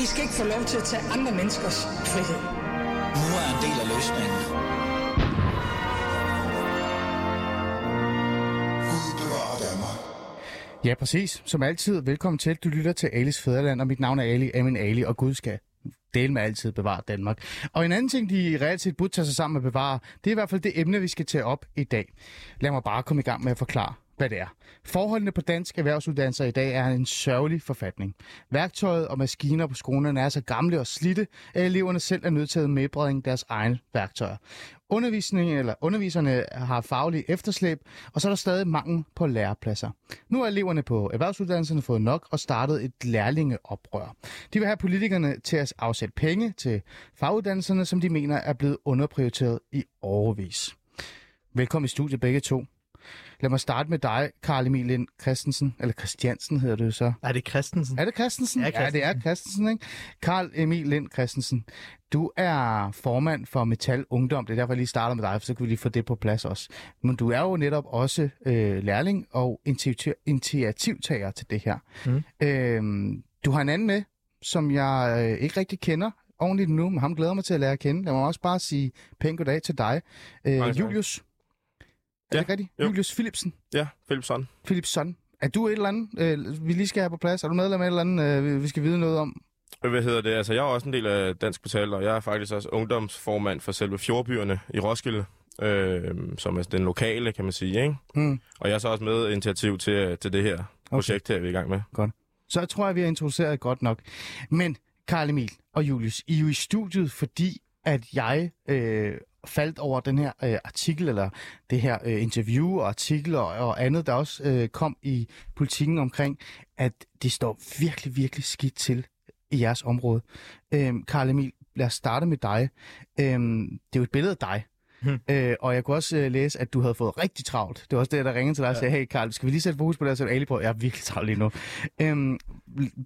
I skal ikke få lov til at tage andre menneskers frihed. Nu er en del af løsningen. Ja, præcis. Som altid, velkommen til. Du lytter til Alis Fæderland, og mit navn er Ali, Amin Ali, og Gud skal dele med altid bevare Danmark. Og en anden ting, de reelt set burde tage sig sammen med bevare, det er i hvert fald det emne, vi skal tage op i dag. Lad mig bare komme i gang med at forklare, hvad det er. Forholdene på dansk erhvervsuddannelser i dag er en sørgelig forfatning. Værktøjet og maskiner på skolerne er så gamle og slidte, at eleverne selv er nødt til at medbringe deres egne værktøjer. Undervisningen eller underviserne har faglige efterslæb, og så er der stadig mangel på lærepladser. Nu har eleverne på erhvervsuddannelserne fået nok og startet et lærlingeoprør. De vil have politikerne til at afsætte penge til faguddannelserne, som de mener er blevet underprioriteret i overvis. Velkommen i studiet begge to. Lad mig starte med dig, Karl Emil Lind Christensen, eller Christiansen hedder du så. Er det Christensen? Er det Christensen? Ja, ja det er Christensen, ikke? Karl Emil Lind Christensen, du er formand for Metal Ungdom. Det er derfor, jeg lige starter med dig, for så kan vi lige få det på plads også. Men du er jo netop også øh, lærling og initiativ- initiativtager til det her. Mm. Øh, du har en anden med, som jeg øh, ikke rigtig kender ordentligt nu, men ham glæder mig til at lære at kende. Lad mig også bare sige pænt goddag til dig. Øh. Julius. Er Ja, det rigtigt? jo. Julius Philipsen. Ja, Philipson. Philipson. Er du et eller andet, øh, vi lige skal have på plads? Er du medlem af et eller andet, øh, vi- skal vide noget om? Hvad hedder det? Altså, jeg er også en del af Dansk Metal, og jeg er faktisk også ungdomsformand for selve Fjordbyerne i Roskilde, øh, som er den lokale, kan man sige, ikke? Mm. Og jeg er så også med initiativ til, til det her projekt her, vi er i gang med. Så jeg tror jeg, vi har introduceret godt nok. Men Karl Emil og Julius, I er jo i studiet, fordi at jeg øh, faldt over den her øh, artikel, eller det her øh, interview og artikel og, og andet, der også øh, kom i politikken omkring, at det står virkelig, virkelig skidt til i jeres område. Øhm, Karl Emil, lad os starte med dig. Øhm, det er jo et billede af dig. Hmm. Øh, og jeg kunne også øh, læse, at du havde fået rigtig travlt. Det var også det, der ringede til dig og sagde, hey Karl, skal vi lige sætte fokus på det, så Ali på? Jeg er virkelig travlt lige nu. Øhm,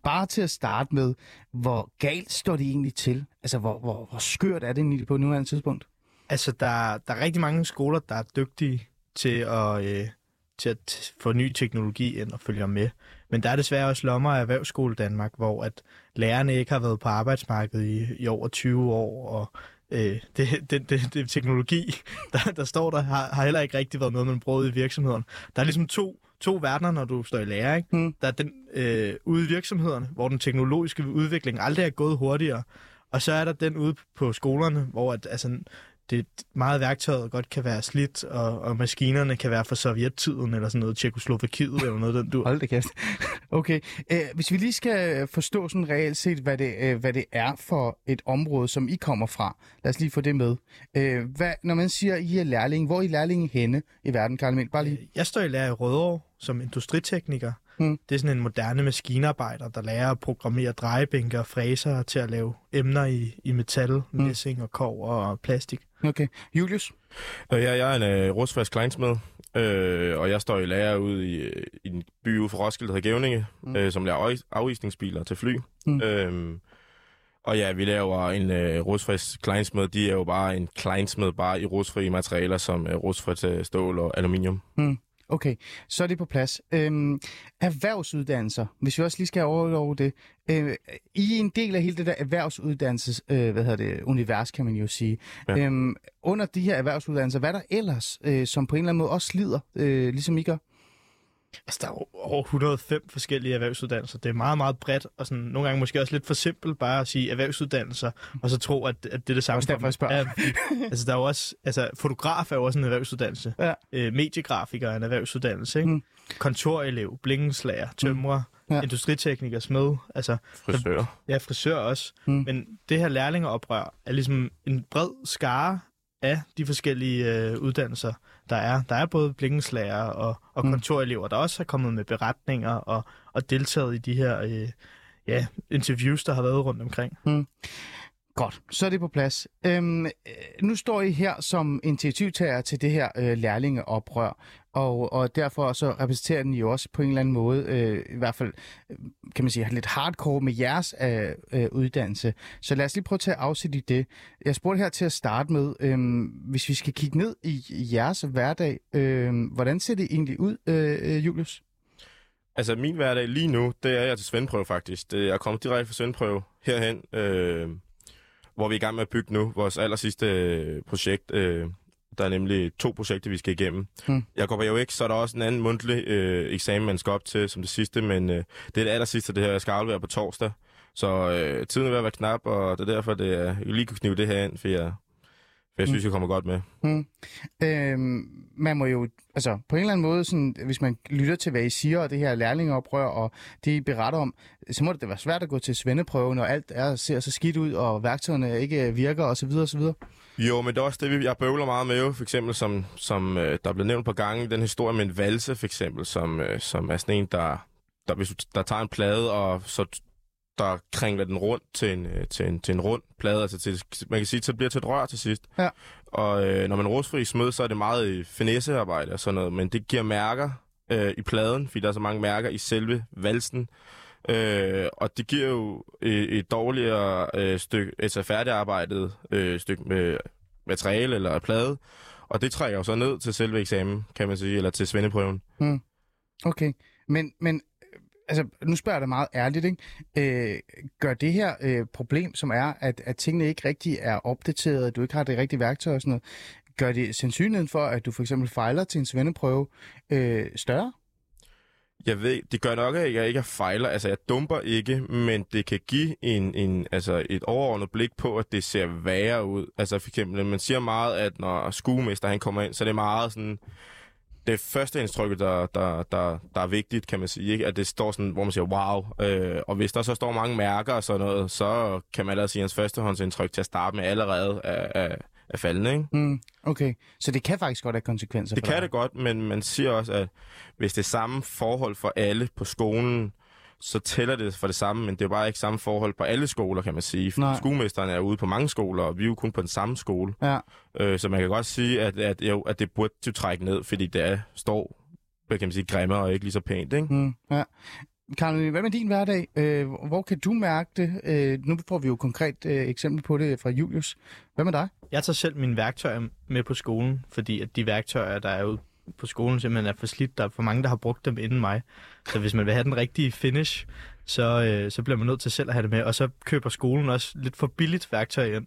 bare til at starte med, hvor galt står det egentlig til? Altså, hvor, hvor, hvor skørt er det på nuværende tidspunkt? Altså, der, der er rigtig mange skoler, der er dygtige til at, øh, til at få ny teknologi ind og følge med. Men der er desværre også lommer af Erhvervsskole Danmark, hvor at lærerne ikke har været på arbejdsmarkedet i, i over 20 år, og øh, det, det, det, det teknologi, der, der står der, har, har heller ikke rigtig været noget, man bruger i virksomhederne. Der er ligesom to, to verdener, når du står i lære. Ikke? Hmm. Der er den øh, ude i virksomhederne, hvor den teknologiske udvikling aldrig er gået hurtigere. Og så er der den ude på skolerne, hvor at, altså, det meget værktøjet godt kan være slidt, og, og maskinerne kan være fra sovjettiden, eller sådan noget, Tjekoslovakiet, eller noget den du. Hold det kæft. Okay, øh, hvis vi lige skal forstå sådan reelt set, hvad det, øh, hvad det er for et område, som I kommer fra. Lad os lige få det med. Øh, hvad, når man siger, I er lærling, hvor er I lærling henne i verden, Karl? Bare lige. Jeg står i lære i Rødovre som industritekniker. Hmm. Det er sådan en moderne maskinarbejder, der lærer at programmere drejebænker og fræser til at lave emner i, i metal, messing og kov og plastik. Okay. Julius? Og jeg, jeg er en øh, rustfast kleinsmed, øh, og jeg står i lærer ude i, øh, i en by ude for Roskilde, der hedder Gævninge, Mm. mm. øh, som laver af- afvisningsbiler til fly. Mm. Mm. Øhm, og ja, vi laver en øh, rustfast kleinsmed. De er jo bare en kleinsmed, bare i rustfri materialer som øh, rustfrit øh, stål og aluminium. Okay, så er det på plads. Øhm, erhvervsuddannelser, hvis vi også lige skal over over det. Øh, I er en del af hele det der erhvervsuddannelses, øh, hvad hedder det, univers, kan man jo sige. Ja. Øhm, under de her erhvervsuddannelser, hvad er der ellers, øh, som på en eller anden måde også slider, øh, ligesom I gør? Altså, der er jo over 105 forskellige erhvervsuddannelser. Det er meget, meget bredt, og sådan, nogle gange måske også lidt for simpelt bare at sige erhvervsuddannelser, og så tro, at, at det er det samme. Også derfor, jeg spørger. Ja, altså, der er jo også, altså, fotograf er jo også en erhvervsuddannelse. Ja. Øh, mediegrafiker er en erhvervsuddannelse, ikke? Mm. Mm. Kontorelev, blinkenslager, tømrer, Ja. ja. industritekniker, smed, altså, Frisør. ja, frisør også. Mm. Mm. Men det her lærlingeoprør er ligesom en bred skare af de forskellige øh, uddannelser, der er. Der er både blinkenslager og, og Mm. kontorelever, der også har kommet med beretninger og, og deltaget i de her øh, ja, interviews, der har været rundt omkring. Godt, så er det på plads. Øhm, øh, nu står I her som initiativtager til det her øh, lærlingeoprør, og, og derfor så repræsenterer den jo også på en eller anden måde, øh, i hvert fald øh, kan man sige, lidt hardcore med jeres øh, øh, uddannelse. Så lad os lige prøve at tage afsæt i det. Jeg spurgte her til at starte med, øh, hvis vi skal kigge ned i, jeres hverdag, øh, hvordan ser det egentlig ud, øh, øh, Julius? Altså, min hverdag lige nu, det er jeg til svendeprøve faktisk. Det, jeg er kommet direkte fra svendeprøve herhen, øh, hvor vi er i gang med at bygge nu vores aller sidste øh, projekt. Øh, der er nemlig to projekter, vi skal igennem. Hmm. Jeg går på EUX, så er der også en anden mundtlig øh, eksamen, man skal op til som det sidste, men øh, det er det aller sidste, det her. Jeg skal aflevere på torsdag. Så øh, tiden er ved at være knap, og det er derfor, det er, jeg lige kunne knive det her ind, for jeg, for jeg synes, jeg kommer godt med. Hmm. Øhm, man må jo, altså på en eller anden måde, sådan, hvis man lytter til, hvad I siger, og det her lærlingeoprør, og det I beretter om, så må det da være svært at gå til svendeprøve, når alt er, ser så skidt ud, og værktøjerne ikke virker, osv. osv. Jo, men det er også det, vi- jeg bøvler meget med, jo. for eksempel, som, som øh, der er blevet nævnt på gange, den historie med en valse, for eksempel, som, øh, som er sådan en, der, der, hvis du, der tager en plade, og så der kringler den rundt til en, øh, til en, til en rund plade, altså til, man kan sige, så det bliver til et rør til sidst. Ja. Og øh, når man rostfri smed, så er det meget i finessearbejde og sådan noget, men det giver mærker øh, i pladen, fordi der er så mange mærker i selve valsen. Øh, og det giver jo et, et dårligere øh, stykke, altså færdigarbejdet øh, stykke med materiale eller plade, og det trækker jo så ned til selve eksamen, kan man sige, eller til svendeprøven. Okay, men, men øh, altså, nu spørger jeg dig meget ærligt, ikke? Øh, gør det her øh, problem, som er, at, at tingene ikke rigtig er opdateret, at du ikke har det rigtige værktøj og sådan noget, gør det sandsynligheden for, at du for eksempel fejler til en svendeprøve øh, større? Jeg ved, det gør nok, at jeg ikke er fejler. Altså, jeg dumper ikke, men det kan give en, en, altså et overordnet blik på, at det ser værre ud. Altså, for eksempel, man siger meget, at når skuemester han kommer ind, så er det meget sådan... Det første indtryk, der, der, der, der er vigtigt, kan man sige, ikke? at det står sådan, hvor man siger, wow. Øh, og hvis der så står mange mærker og sådan noget, så kan man allerede sige, at hans førstehåndsindtryk til at starte med allerede er, er, er faldende. Ikke? Mm, okay, så det kan faktisk godt have konsekvenser Det kan dig. det godt, men man siger også, at hvis det er samme forhold for alle på skolen, så tæller det for det samme, men det er bare ikke samme forhold på alle skoler, kan man sige. Nej. For skuemesteren er ude på mange skoler, og vi er jo kun på den samme skole. Ja. Øh, så man kan godt sige, at, at, jo, at det burde jo trække ned, fordi det er, står hvad kan man sige, grimmere og ikke lige så pænt. Ikke? Mm, ja. Karin, hvad med din hverdag? Øh, hvor kan du mærke det? Øh, nu får vi jo konkret øh, eksempel på det fra Julius. Hvad med dig? Jeg tager selv mine værktøjer med på skolen, fordi at de værktøjer, der er ude på skolen, simpelthen er for slidt. Der er for mange, der har brugt dem inden mig. Så hvis man vil have den rigtige finish, så, øh, så bliver man nødt til selv at have det med. Og så køber skolen også lidt for billigt værktøj ind.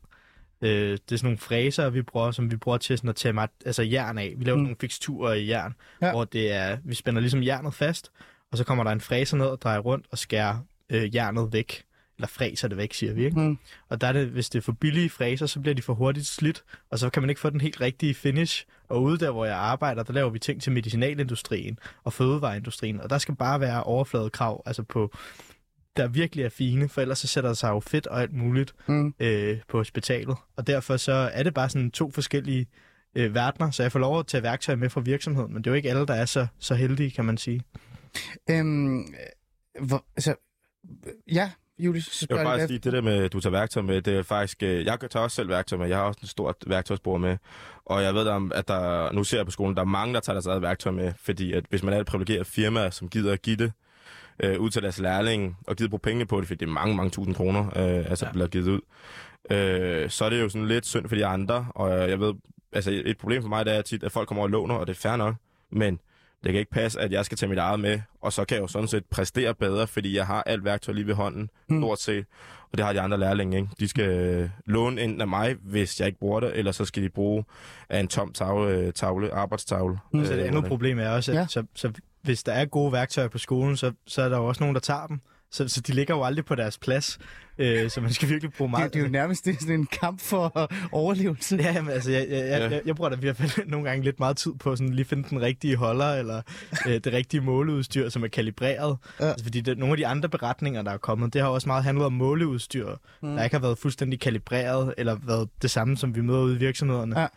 Øh, det er sådan nogle fræser, vi bruger, som vi bruger til sådan at tage mat, altså jern af. Vi laver Mm. nogle fiksturer i jern, ja. hvor det er, vi spænder ligesom jernet fast, og så kommer der en fræser ned og drejer rundt og skærer øh, jernet væk. Eller fræser det væk, siger vi, ikke? Mm. Og der er det, hvis det er for billige fræser, så bliver de for hurtigt slidt, og så kan man ikke få den helt rigtige finish. Og ude der, hvor jeg arbejder, der laver vi ting til medicinalindustrien og fødevareindustrien, og der skal bare være overfladekrav, altså på, der virkelig er fine, for ellers så sætter der sig jo fedt og alt muligt Mm. øh, på hospitalet. Og derfor så er det bare sådan to forskellige øh, verdener, så jeg får lov at tage værktøj med fra virksomheden, men det er jo ikke alle, der er så, så heldige, kan man sige. Øhm, hvor, altså, ja, Julius, så Jeg vil bare sige, det der med, at du tager værktøj med, det er faktisk... øh, Jeg tager også selv værktøj med. Jeg har også et stort værktøjsbord med. Og jeg ved, der- at der, nu ser jeg på skolen, der er mange, der tager deres eget værktøj med. Fordi at hvis man er et privilegeret firma, som gider at give det øh, ud til deres lærling, og gider bruge penge på det, fordi det er mange, mange tusind kroner, øh, altså ja. Bliver givet ud, øh, så er det jo sådan lidt synd for de andre. Og jeg ved, altså et problem for mig, det er tit, at folk kommer og låner, og det er fair nok. Men det kan ikke passe, at jeg skal tage mit eget med, og så kan jeg jo sådan set præstere bedre, fordi jeg har alt værktøj lige ved hånden, Mm. stort set. Og det har de andre lærlinge, ikke? De skal øh, låne enten af mig, hvis jeg ikke bruger det, eller så skal de bruge af en tom tavle, tavle arbejdstavle. Mm. Så det andet problem er også, at ja. så, så hvis der er gode værktøjer på skolen, så, så er der jo også nogen, der tager dem. Så, så de ligger jo aldrig på deres plads. Øh, så man skal virkelig bruge meget... Det, det er jo nærmest det er sådan en kamp for overlevelse. Ja, jamen, altså, jeg, jeg, jeg, Ja. jeg, jeg bruger da i hvert fald nogle gange lidt meget tid på sådan lige finde den rigtige holder, eller øh, det rigtige måleudstyr, som er kalibreret. Ja. Ja. Altså, fordi det, nogle af de andre beretninger, der er kommet, det har også meget handlet om måleudstyr, mm. der ikke har været fuldstændig kalibreret, eller været det samme, som vi møder ude i virksomhederne. Ja.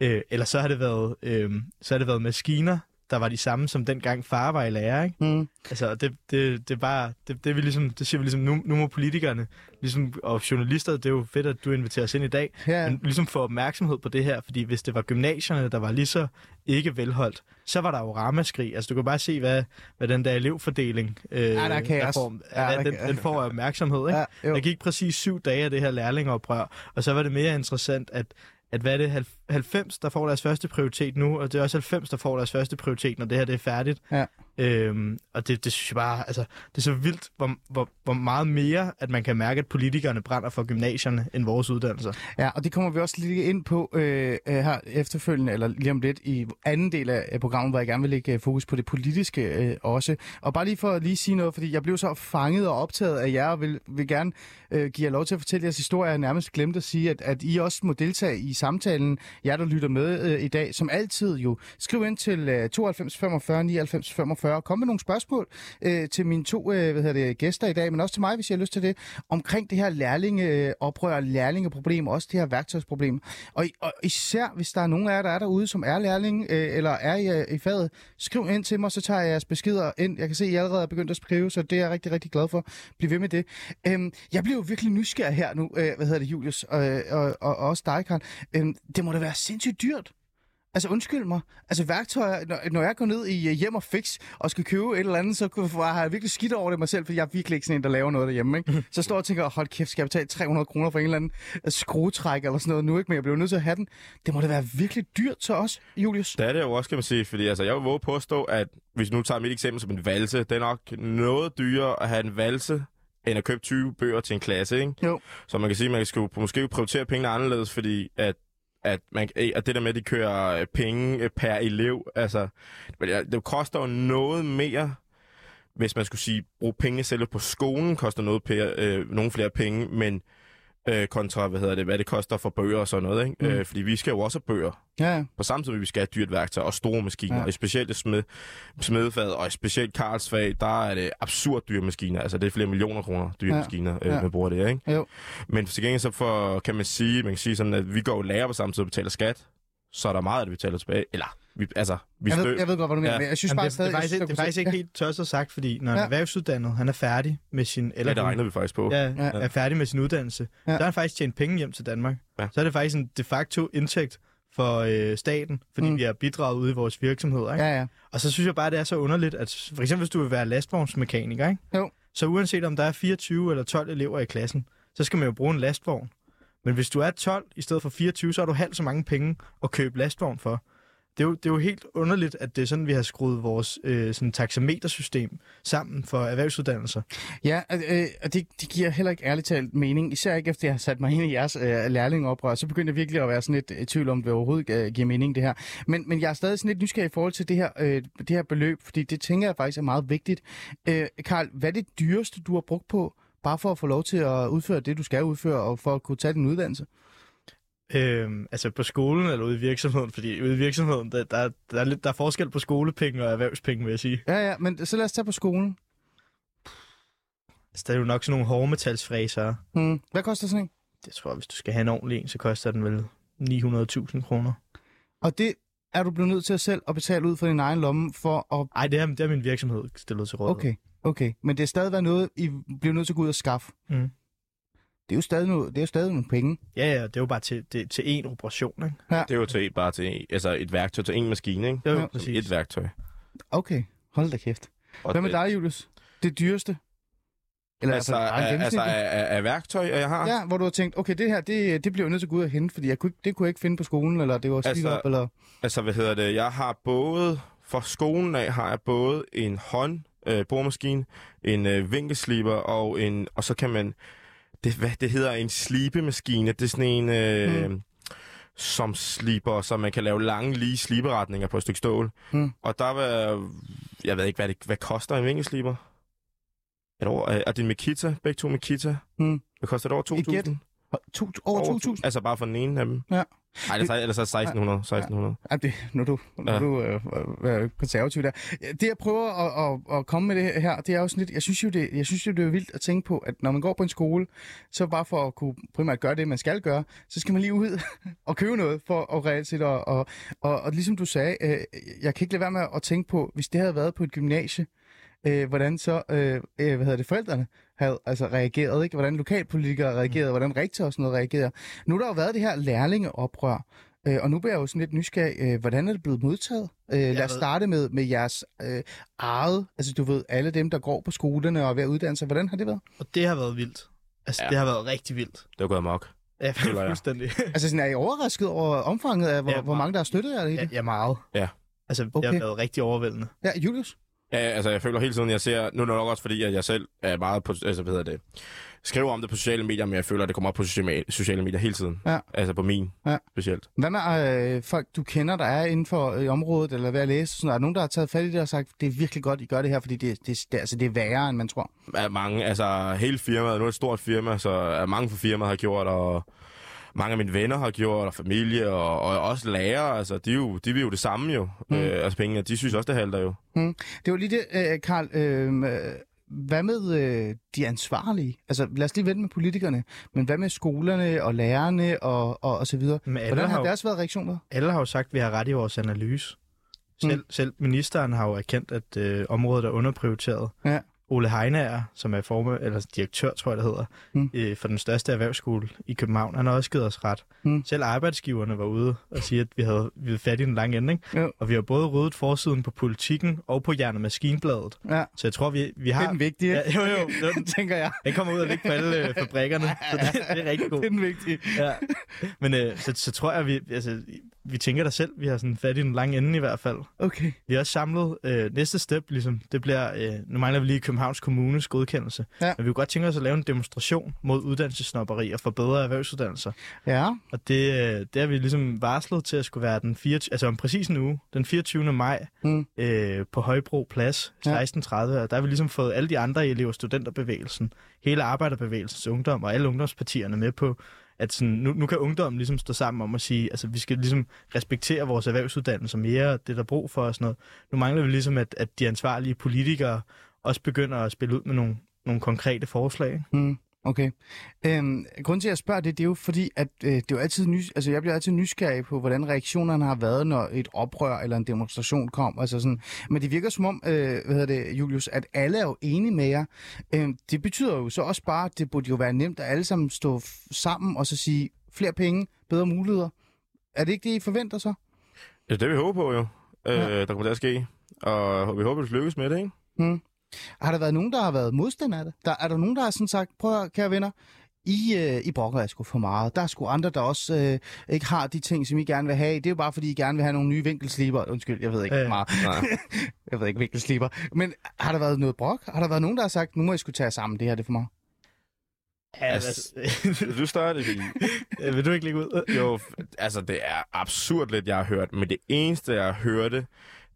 Øh, eller så har det været, øh, så har det været maskiner, der var de samme som dengang far var i lærer, ikke? Mm. Altså, det, det, det er bare, det, det, vi ligesom, det siger vi ligesom, nu, nu må politikerne, ligesom, og journalister, det er jo fedt, at du inviterer os ind i dag, Ja. men ligesom få opmærksomhed på det her, fordi hvis det var gymnasierne, der var lige så ikke velholdt, så var der jo ramaskrig. Altså, du kan bare se, hvad, hvad den der elevfordeling, øh, der er kaos. får, Ja, ja, der den, kan- den får opmærksomhed, ikke? Ja, jo. Der gik præcis syv dage af det her lærlingeoprør, og så var det mere interessant, at at hvad er det, 90, der får deres første prioritet nu, og det er også 90, der får deres første prioritet, når det her det er færdigt. Ja. Øhm, og det, det synes jeg bare, altså, det er så vildt, hvor, hvor, hvor meget mere, at man kan mærke, at politikerne brænder for gymnasierne, end vores uddannelser. Ja, og det kommer vi også lige ind på øh, øh her efterfølgende, eller lige om lidt i anden del af programmet, hvor jeg gerne vil lægge øh, fokus på det politiske øh, også. Og bare lige for at lige sige noget, fordi jeg blev så fanget og optaget af jer, og vil, vil gerne øh, give jer lov til at fortælle jeres historie. Jeg nærmest glemte at sige, at, at I også må deltage i samtalen, jer der lytter med øh, i dag, som altid jo. Skriv ind til øh, 92 45 99 45, kom med nogle spørgsmål øh, til mine to øh, hvad hedder det, gæster i dag, men også til mig, hvis jeg har lyst til det, omkring det her lærlingeoprør, øh, lærlingeproblem, også det her værktøjsproblem. Og, og især, hvis der er nogen af jer, der er derude, som er lærling øh, eller er i, øh, i faget, skriv ind til mig, så tager jeg jeres beskeder ind. Jeg kan se, at I allerede er begyndt at skrive, så det er jeg rigtig, rigtig glad for. Bliv ved med det. Øhm, jeg bliver jo virkelig nysgerrig her nu, øh, hvad hedder det, Julius, og, og, og, og også dig, Karl. Øhm, det må da være sindssygt dyrt Altså undskyld mig. Altså værktøjer, når, når jeg går ned i uh, hjem og fix og skal købe et eller andet, så har jeg virkelig skidt over det mig selv, for jeg er virkelig ikke sådan en, der laver noget derhjemme. Ikke? Så jeg står og tænker, hold kæft, skal jeg betale 300 kroner for en eller anden uh, skruetræk eller sådan noget nu, ikke? men jeg bliver nødt til at have den. Det må da være virkelig dyrt til os, Julius. Det er det jo også, kan man sige, fordi altså, jeg vil våge påstå, at hvis vi nu tager mit eksempel som en valse, det er nok noget dyrere at have en valse, end at købe 20 bøger til en klasse, ikke? Jo. Så man kan sige, at man skal måske prioritere pengene anderledes, fordi at at, man, øh, at det der med, at de kører øh, penge øh, per elev, altså, ja, det koster jo noget mere, hvis man skulle sige, bruge penge selv på skolen, koster noget per, øh, nogle flere penge, men øh, kontra, hvad hedder det, hvad det koster for bøger og sådan noget, ikke? Mm. Øh, fordi vi skal jo også have bøger, Ja, ja. på samme tid, vi skal have dyrt værktøj og store maskiner, Ja. og specielt smed, smedefaget, og specielt Karlsfag, der er det absurd dyre maskiner. Altså, det er flere millioner kroner dyre Ja. maskiner, øh, Ja. man bruger det, ikke? Jo. Men til gengæld så for, kan man sige, man kan sige sådan, at vi går jo lærer på samme tid og betaler skat, så er der meget, det vi betaler tilbage. Eller, vi, altså, vi Jeg ved, jeg ved godt, hvad du mener, Ja. men jeg synes Jamen, bare det, stadig... det, er faktisk, synes, det er faktisk ikke helt tosset sagt, fordi når Ja. erhvervsuddannet, han er færdig med sin... Eller Ja, det regner vi faktisk på. ja, Ja. er færdig med sin uddannelse, Ja. så har han faktisk tjent penge hjem til Danmark. Ja. Så er det faktisk en de facto indtægt for øh, staten, fordi mm. vi har bidraget ude i vores virksomheder. Ikke? Ja, ja. Og så synes jeg bare, det er så underligt, at for eksempel hvis du vil være lastvognsmekaniker, ikke? Jo. så uanset om der er 24 eller 12 elever i klassen, så skal man jo bruge en lastvogn. Men hvis du er 12 i stedet for 24, så har du halvt så mange penge at købe lastvogn for. Det er, jo, det er jo helt underligt, at det er sådan, vi har skruet vores øh, sådan taxametersystem sammen for erhvervsuddannelser. Ja, øh, og det, det giver heller ikke ærligt talt mening, især ikke efter jeg har sat mig ind i jeres øh, lærlingeoprør. Så begynder jeg virkelig at være sådan lidt øh, i tvivl om, det overhovedet øh, giver mening, det her. Men, men jeg er stadig sådan lidt nysgerrig i forhold til det her, øh, det her beløb, fordi det tænker jeg faktisk er meget vigtigt. Øh, Karl, hvad er det dyreste, du har brugt på, bare for at få lov til at udføre det, du skal udføre, og for at kunne tage din uddannelse? Øhm, altså på skolen eller ude i virksomheden, fordi ude i virksomheden, der, der, der, er, lidt, der er forskel på skolepenge og erhvervspenge, vil jeg sige. Ja, ja, men så lad os tage på skolen. Altså, der er jo nok sådan nogle hårdmetalsfræser. Hmm. Hvad koster sådan en? Jeg tror, hvis du skal have en ordentlig en, så koster den vel 900.000 kroner. Og det er du blevet nødt til at selv at betale ud fra din egen lomme for at... Ej, det er, det er min virksomhed stillet til rådighed. Okay, okay. Men det er stadig noget, I bliver nødt til at gå ud og skaffe. Mm. Det er jo stadig, noget, det er jo stadig nogle penge. Ja, ja, det er jo bare til, det, til én operation, ikke? Det er jo til, bare til altså et værktøj til en maskine, ikke? Det er jo Ja. ja, præcis. et værktøj. Okay, hold da kæft. Og Hvad med det- dig, Julius? Det dyreste? Eller Altså, altså, af, altså af, af, værktøj, jeg har? Ja, hvor du har tænkt, okay, det her, det, det bliver jeg nødt til at gå ud og hente, fordi jeg kunne, det kunne jeg ikke finde på skolen, eller det var slidt Altså, op, eller... Altså, hvad hedder det? Jeg har både, for skolen af har jeg både en hånd, øh, boremaskine, en øh, vinkelsliber, og en, og så kan man, det, hvad det hedder, en slibemaskine. Det er sådan en, øh, mm. som sliber, så man kan lave lange, lige sliberetninger på et stykke stål. Mm. Og der var, jeg ved ikke, hvad, det, hvad koster en vinkelsliber? Et år, er er det en Makita? Begge to Makita? Mm. Hvad koster det over Et gæt. 2.000? To, over 2.000? Altså bare for den ene af dem? Ja. Ej, ellers, er- ellers er det 1600. 1600. Ja, det, nu er du, nu er du øh, øh, konservativ der. Det, jeg prøver at, at, at komme med det her, det er jo sådan lidt, jeg synes jo, det, jeg synes jo, det er vildt at tænke på, at når man går på en skole, så bare for at kunne primært gøre det, man skal gøre, så skal man lige ud og købe noget for at reelt set. Og, og, og, og ligesom du sagde, øh, jeg kan ikke lade være med at tænke på, hvis det havde været på et gymnasie, øh, hvordan så, øh, øh, hvad hedder det, forældrene havde altså reageret, ikke? Hvordan lokalpolitikere reagerede, mm. hvordan rektor og sådan noget reagerede. Nu har der jo været det her lærlingeoprør, øh, og nu bliver jeg jo sådan lidt nysgerrig, øh, hvordan er det blevet modtaget? Øh, lad os starte med, med jeres øh, eget, altså du ved, alle dem, der går på skolerne og er ved at uddanne sig. Hvordan har det været? Og det har været vildt. Altså, Ja. ja. det har været rigtig vildt. Det var gået amok. Ja, fuldstændig. Altså sådan, er I overrasket over omfanget af, hvor, Ja, hvor mange der har støttet jer i ja, det? ja, meget. Ja. Altså. Okay. det har været rigtig overvældende. Ja, Julius? Ja, altså jeg føler hele tiden, jeg ser, nu er det nok også fordi, at jeg selv er meget på, altså hvad hedder det, skriver om det på sociale medier, men jeg føler, at det kommer op på sociale medier hele tiden. Ja. Altså på min, Ja. specielt. Hvad med øh, folk, du kender, der er inden for øh, området, eller ved at læse? Sådan, er der nogen, der har taget fat i det og sagt, det er virkelig godt, I gør det her, fordi det, det, det, altså, det er værre, end man tror? Er mange, altså hele firmaet, nu er det et stort firma, så er mange fra firmaet har gjort, og mange af mine venner har gjort, og familie, og, og også lærere, altså de, er jo, de vil jo det samme jo, mm. øh, altså pengene, de synes også, det halter jo. Det var lige det, øh, Karl. Øh, øh, hvad med øh, de ansvarlige? Altså, lad os lige vente med politikerne, men hvad med skolerne og lærerne og, og, og så videre? Men alle Hvordan har har jo- deres været reaktioner? Alle har jo sagt, at vi har ret i vores analyse. Selv, mm. selv ministeren har jo erkendt, at øh, området er underprioriteret. Ja. Ole Heinager, som er formand, eller direktør, tror jeg det hedder, Mm. øh, for den største erhvervsskole i København, han har også givet os ret. Mm. Selv arbejdsgiverne var ude og sige, at vi havde, vi havde fat i den lange ende. Ikke? Jo. Og vi har både ryddet forsiden på politikken og på Jern- og Maskinbladet. Ja, Så jeg tror, vi, vi det har... er den vigtige. Ja, jo, jo. Den, tænker jeg. den kommer ud og ligge på alle øh, fabrikkerne, så det, det er rigtig godt. Det er den vigtige. Ja. Men øh, så, så tror jeg, vi, altså, vi tænker da selv, vi har sådan fat i den lange ende i hvert fald. Okay. Vi har også samlet øh, næste step, ligesom, det bliver, øh, nu mangler vi lige Københavns Kommunes godkendelse, Ja. men vi kunne godt tænke os at lave en demonstration mod uddannelsesnopperi og forbedre erhvervsuddannelser. Ja, Og det, øh, det har vi ligesom varslet til at skulle være den 24, altså om præcis en uge, den 24. maj Mm. øh, på Højbro Plads, Ja. 16.30, og der har vi ligesom fået alle de andre elever, studenterbevægelsen, hele arbejderbevægelsens ungdom og alle ungdomspartierne med på, at sådan, nu, nu kan ungdommen ligesom stå sammen om at sige, altså vi skal ligesom respektere vores erhvervsuddannelser mere, det er der brug for og sådan noget. Nu mangler vi ligesom, at, at de ansvarlige politikere også begynder at spille ud med nogle, nogle konkrete forslag. Mm, okay. Øhm, grunden til, at jeg spørger det, det er jo fordi, at øh, det er jo altid nys- altså, jeg bliver altid nysgerrig på, hvordan reaktionerne har været, når et oprør eller en demonstration kom. Altså sådan. Men det virker som om, øh, hvad hedder det, Julius, at alle er jo enige med jer. Øhm, det betyder jo så også bare, at det burde jo være nemt at alle sammen stå f- sammen og så sige, flere penge, bedre muligheder. Er det ikke det, I forventer så? Ja, det er vi håber på jo, øh, Ja. der kommer til at ske. Og vi håber, det lykkes med det, ikke? Hmm. Har der været nogen, der har været modstander af det? Der, er der nogen, der har sådan sagt, prøv at kære venner, I, øh, I brokker jer sgu for meget. Der er sgu andre, der også øh, ikke har de ting, som I gerne vil have. Det er jo bare, fordi I gerne vil have nogle nye vinkelsliber. Undskyld, jeg ved ikke ja. meget. Nej. Jeg ved ikke vinkelsliber. Men har der været noget brok? Har der været nogen, der har sagt, nu må I skulle tage sammen, det her det er for mig? Ja, Altså, altså, Du starter det, vil du ikke lægge ud? Jo, altså det er absurd lidt, jeg har hørt, men det eneste, jeg hørte,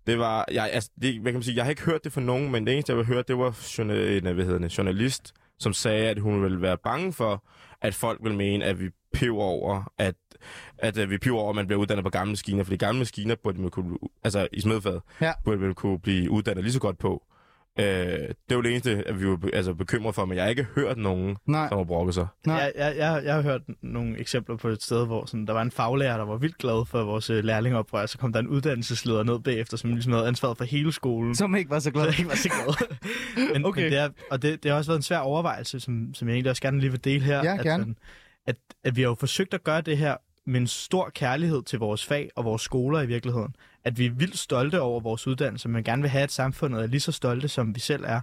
det var, jeg, altså, det, hvad kan man sige, jeg har ikke hørt det fra nogen, men det eneste, jeg har hørt, det var journal, en, hvad hedder det, journalist, som sagde, at hun ville være bange for, at folk vil mene, at vi piver over, at, at, at vi piver over, at man bliver uddannet på gamle maskiner, fordi gamle maskiner burde man kunne, altså i smedfaget, Ja. burde man kunne blive uddannet lige så godt på. Øh, det er jo det eneste, at vi var be- altså, bekymret for, men jeg har ikke hørt nogen, Nej. som har brokket sig. Nej. Jeg, jeg, jeg, jeg har hørt nogle eksempler på et sted, hvor sådan, der var en faglærer, der var vildt glad for vores øh, lærlingeoprør, så kom der en uddannelsesleder ned bagefter, som ligesom havde ansvaret for hele skolen. Som ikke var så glad. jeg ikke var så glad. men, Okay. men det er, og det, det har også været en svær overvejelse, som, som jeg egentlig også gerne lige vil dele her. Ja, at, gerne. sådan, at, at vi har jo forsøgt at gøre det her med en stor kærlighed til vores fag og vores skoler i virkeligheden. At vi er vildt stolte over vores uddannelse, men gerne vil have, at samfundet er lige så stolte, som vi selv er.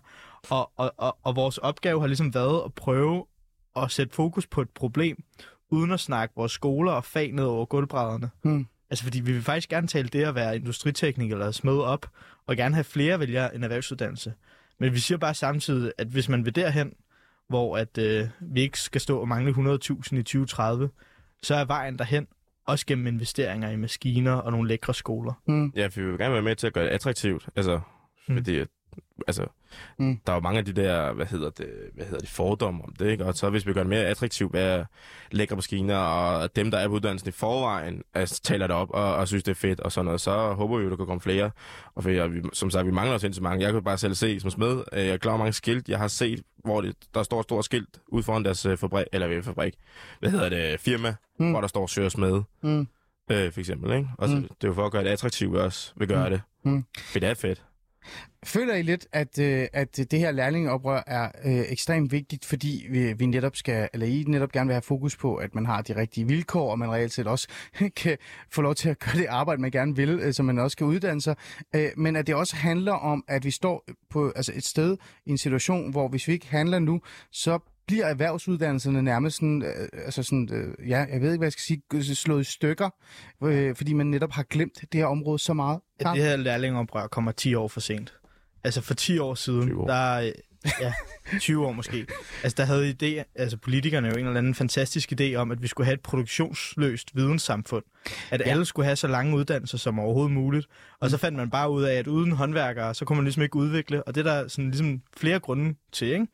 Og, og, og, og vores opgave har ligesom været at prøve at sætte fokus på et problem, uden at snakke vores skoler og fag ned over gulvbrædderne. Hmm. Altså fordi vi vil faktisk gerne tale det at være industritekniker eller smed op, og gerne have flere vælgere en erhvervsuddannelse. Men vi siger bare samtidig, at hvis man vil derhen, hvor at, øh, vi ikke skal stå og mangle 100.000 i 2030, så er vejen derhen også gennem investeringer i maskiner og nogle lækre skoler. Mm. Ja, for vi vil gerne være med til at gøre det attraktivt. Altså, Mm. fordi, altså, Mm. der er jo mange af de der, hvad hedder det, hvad hedder det fordomme om det, ikke? Og så hvis vi gør det mere attraktivt, er lækre maskiner, og dem, der er på uddannelsen i forvejen, altså, taler det op og, og synes, det er fedt og sådan noget, så håber vi jo, der kan komme flere. Og for, vi, som sagt, vi mangler også sindssygt mange. Jeg kan bare selv se som smed, øh, jeg er klar mange skilt, jeg har set, hvor det, der står et stort skilt ude foran deres øh, fabrik, eller ved fabrik, hvad hedder det, firma, Mm. hvor der står søger smed. Mm. Øh, for eksempel, ikke? Og så, mm. det er jo for at gøre det attraktivt, vi også vil gøre Mm. det. Mm. For det er fedt. Føler I lidt, at, øh, at det her lærlingeoprør er øh, ekstremt vigtigt, fordi vi, vi netop skal, eller I netop gerne vil have fokus på, at man har de rigtige vilkår, og man reelt set også kan få lov til at gøre det arbejde, man gerne vil, øh, så man også kan uddanne sig. Øh, men at det også handler om, at vi står på altså et sted i en situation, hvor hvis vi ikke handler nu, så bliver erhvervsuddannelserne nærmest sådan, øh, altså sådan, øh, ja, jeg ved ikke, hvad jeg skal sige, slået i stykker, øh, fordi man netop har glemt det her område så meget. At det her lærlingeoprør kommer 10 år for sent. Altså for 10 år siden, 20 år. der øh, ja, 20 år måske. Altså der havde idé, altså politikerne jo en eller anden fantastisk idé om, at vi skulle have et produktionsløst videnssamfund. At ja. alle skulle have så lange uddannelser som overhovedet muligt. Og så fandt man bare ud af, at uden håndværkere, så kunne man ligesom ikke udvikle. Og det er der sådan ligesom flere grunde til, ikke?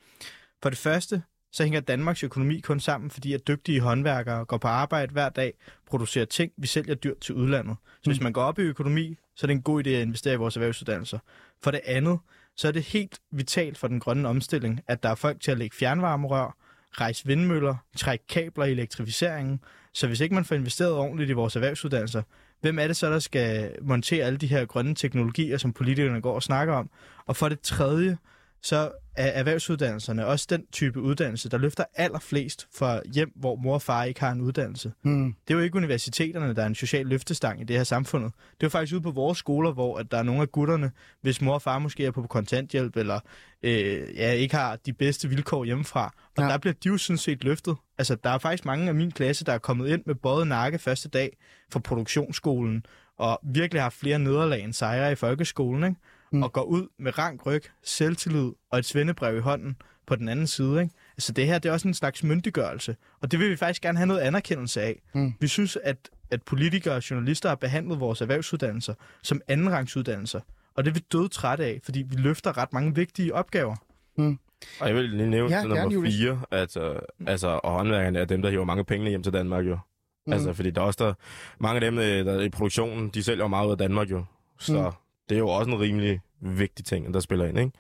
For det første, så hænger Danmarks økonomi kun sammen, fordi at dygtige håndværkere går på arbejde hver dag, producerer ting, vi sælger dyrt til udlandet. Så hvis man går op i økonomi, så er det en god idé at investere i vores erhvervsuddannelser. For det andet, så er det helt vitalt for den grønne omstilling, at der er folk til at lægge fjernvarmerør, rejse vindmøller, trække kabler i elektrificeringen. Så hvis ikke man får investeret ordentligt i vores erhvervsuddannelser, hvem er det så, der skal montere alle de her grønne teknologier, som politikerne går og snakker om? Og for det tredje, så er erhvervsuddannelserne også den type uddannelse, der løfter allerflest fra hjem, hvor mor og far ikke har en uddannelse. Hmm. Det er jo ikke universiteterne, der er en social løftestang i det her samfundet. Det er jo faktisk ude på vores skoler, hvor at der er nogle af gutterne, hvis mor og far måske er på kontanthjælp, eller øh, ja, ikke har de bedste vilkår hjemmefra. Og ja. der bliver de jo sådan set løftet. Altså, der er faktisk mange af min klasse, der er kommet ind med både nakke første dag fra produktionsskolen, og virkelig har flere nederlag end sejre i folkeskolen, ikke? Mm. Mm. og går ud med rank ryg, selvtillid og et svendebrev i hånden på den anden side. Ikke? Altså det her, det er også en slags myndiggørelse, og det vil vi faktisk gerne have noget anerkendelse af. Mm. Vi synes, at, at politikere og journalister har behandlet vores erhvervsuddannelser som andenrangsuddannelser, og det er vi døde trætte af, fordi vi løfter ret mange vigtige opgaver. Og jeg vil lige nævne Ja, gerne, nummer Julius. fire, altså, altså, og håndværkerne er dem, der hiver mange penge hjem til Danmark jo. Mm. Altså, fordi der er også der, mange af dem, øh, der er i produktionen, de sælger jo meget ud af Danmark jo. Så Mm det er jo også en rimelig vigtig ting, der spiller ind, ikke?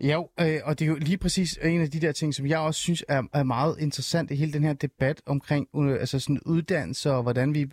Jo, øh, og det er jo lige præcis en af de der ting, som jeg også synes er, er meget interessant i hele den her debat omkring øh, altså sådan uddannelse og hvordan vi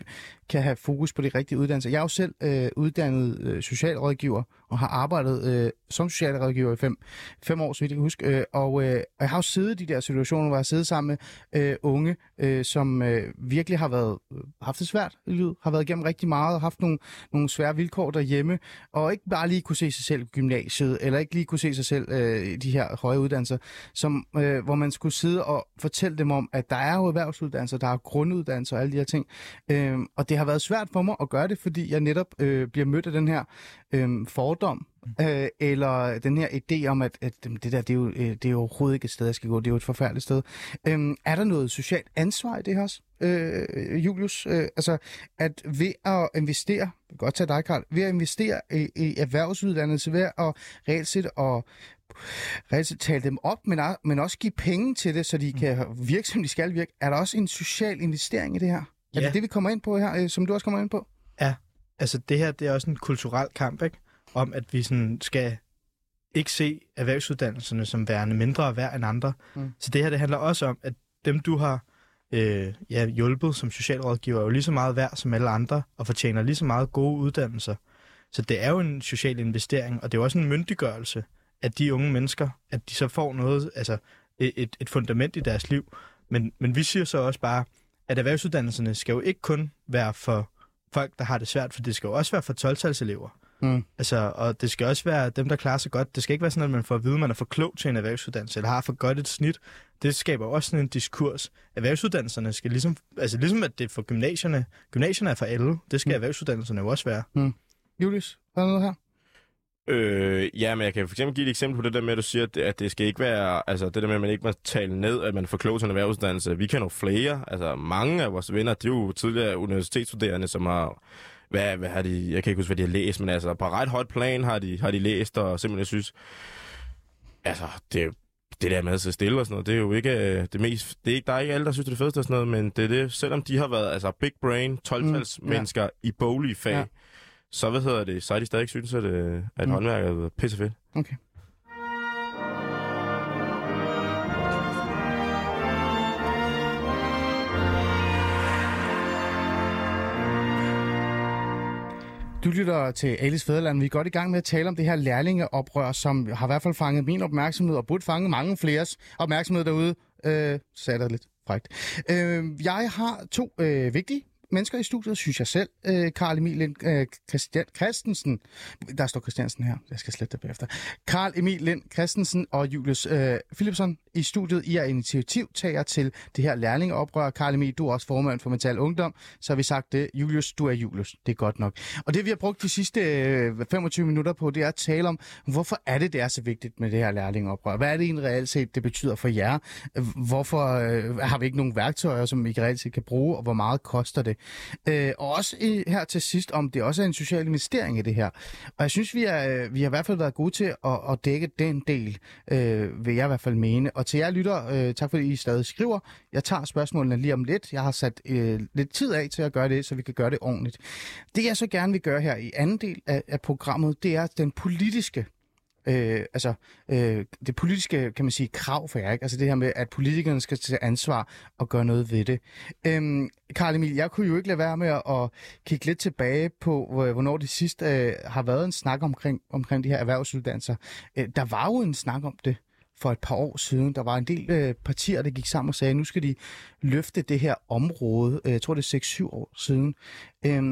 kan have fokus på de rigtige uddannelser. Jeg er jo selv øh, uddannet øh, socialrådgiver og har arbejdet øh, som socialrådgiver i fem, fem år, så vidt jeg kan huske. Øh, og, øh, og jeg har jo siddet i de der situationer, hvor jeg har siddet sammen med øh, unge, øh, som øh, virkelig har været øh, haft det svært i livet, har været igennem rigtig meget og haft nogle, nogle svære vilkår derhjemme, og ikke bare lige kunne se sig selv i gymnasiet, eller ikke lige kunne se sig selv øh, i de her høje uddannelser, som, øh, hvor man skulle sidde og fortælle dem om, at der er jo erhvervsuddannelser, der er grunduddannelser og alle de her ting. Øh, og det har været svært for mig at gøre det, fordi jeg netop øh, bliver mødt af den her øh, fordom, øh, eller den her idé om, at, at det der, det er, jo, øh, det er jo overhovedet ikke et sted, jeg skal gå, det er jo et forfærdeligt sted. Øh, er der noget socialt ansvar i det her også, øh, Julius? Øh, altså, at ved at investere, godt tage dig, Karl, ved at investere i, i erhvervsuddannelse, ved at reelt set og reelt tale dem op, men, er- men også give penge til det, så de kan virke, som de skal virke. Er der også en social investering i det her? Er Ja. det det, vi kommer ind på her, øh, som du også kommer ind på? Altså det her, det er også en kulturel kamp, ikke? Om at vi sådan skal ikke se erhvervsuddannelserne som værende mindre værd end andre. Mm. Mm. Så det her, det handler også om, at dem du har øh, ja, hjulpet som socialrådgiver, er jo lige så meget værd som alle andre, og fortjener lige så meget gode uddannelser. Så det er jo en social investering, og det er jo også en myndiggørelse af de unge mennesker, at de så får noget, altså et, et- et fundament i deres liv. Men, men vi siger så også bare, at erhvervsuddannelserne skal jo ikke kun være for folk, der har det svært, for det skal jo også være for 12-talselever. Mm. Altså, og det skal også være dem, der klarer sig godt. Det skal ikke være sådan, at man får at vide, at man er for klog til en erhvervsuddannelse, eller har for godt et snit. Det skaber også sådan en diskurs. Erhvervsuddannelserne skal ligesom, altså ligesom at det er for gymnasierne. Gymnasierne er for alle. Det skal Mm. mm. erhvervsuddannelserne jo også være. Julius, er der noget her? Øh, ja, men jeg kan for eksempel give et eksempel på det der med, at du siger, at det, at det skal ikke være, altså det der med, at man ikke må tale ned, at man får klog til en erhvervsuddannelse. Vi kender jo flere, altså mange af vores venner, de er jo tidligere universitetsstuderende, som har, hvad, hvad har de, jeg kan ikke huske, hvad de har læst, men altså på ret højt plan har de, har de læst, og simpelthen synes, altså det, det der med at sidde stille og sådan noget, det er jo ikke øh, det mest, det er ikke, der er ikke alle, der synes, det er fedeste og sådan noget, men det er det, selvom de har været, altså big brain, 12-tals Mm, ja. mennesker i boglige fag, Ja. ja. så hvad hedder det, så er de stadig synes, at, øh, at Mm. mm. håndværk er pissefedt. Okay. Du lytter til Alice Fæderland. Vi er godt i gang med at tale om det her lærlingeoprør, som har i hvert fald fanget min opmærksomhed, og burde fange mange fleres opmærksomhed derude. Øh, så sagde jeg det lidt frækt. Øh, jeg har to øh, vigtige mennesker i studiet, synes jeg selv. Øh, Karl Emil Lind, øh, Christian, Christensen, der står Christiansen her, jeg skal slette det bagefter. Karl Emil Lind Christensen og Julius øh, Philipsen i studiet. I er initiativtager til det her lærlingeoprør. Karl Emil, du er også formand for Mental Ungdom, så har vi sagt det. Julius, du er Julius. Det er godt nok. Og det vi har brugt de sidste øh, 25 minutter på, det er at tale om, hvorfor er det, det er så vigtigt med det her lærlingeoprør? Hvad er det egentlig reelt set, det betyder for jer? Hvorfor øh, har vi ikke nogen værktøjer, som vi reelt set kan bruge, og hvor meget koster det? Øh, og også i, her til sidst, om det også er en social investering i det her. Og jeg synes, vi, er, øh, vi har i hvert fald været gode til at, at dække den del, øh, vil jeg i hvert fald mene. Og til jer lytter, øh, tak fordi I stadig skriver. Jeg tager spørgsmålene lige om lidt. Jeg har sat øh, lidt tid af til at gøre det, så vi kan gøre det ordentligt. Det jeg så gerne vil gøre her i anden del af, af programmet, det er den politiske øh, altså, øh, det politiske, kan man sige, krav for jer, ikke? Altså det her med, at politikerne skal tage ansvar og gøre noget ved det. Øhm, Karl Emil, jeg kunne jo ikke lade være med at, at kigge lidt tilbage på, hvornår det sidst øh, har været en snak omkring, omkring de her erhvervsuddannelser. Øh, der var jo en snak om det for et par år siden. Der var en del øh, partier, der gik sammen og sagde, at nu skal de løfte det her område. Øh, jeg tror, det er 6-7 år siden. Øh,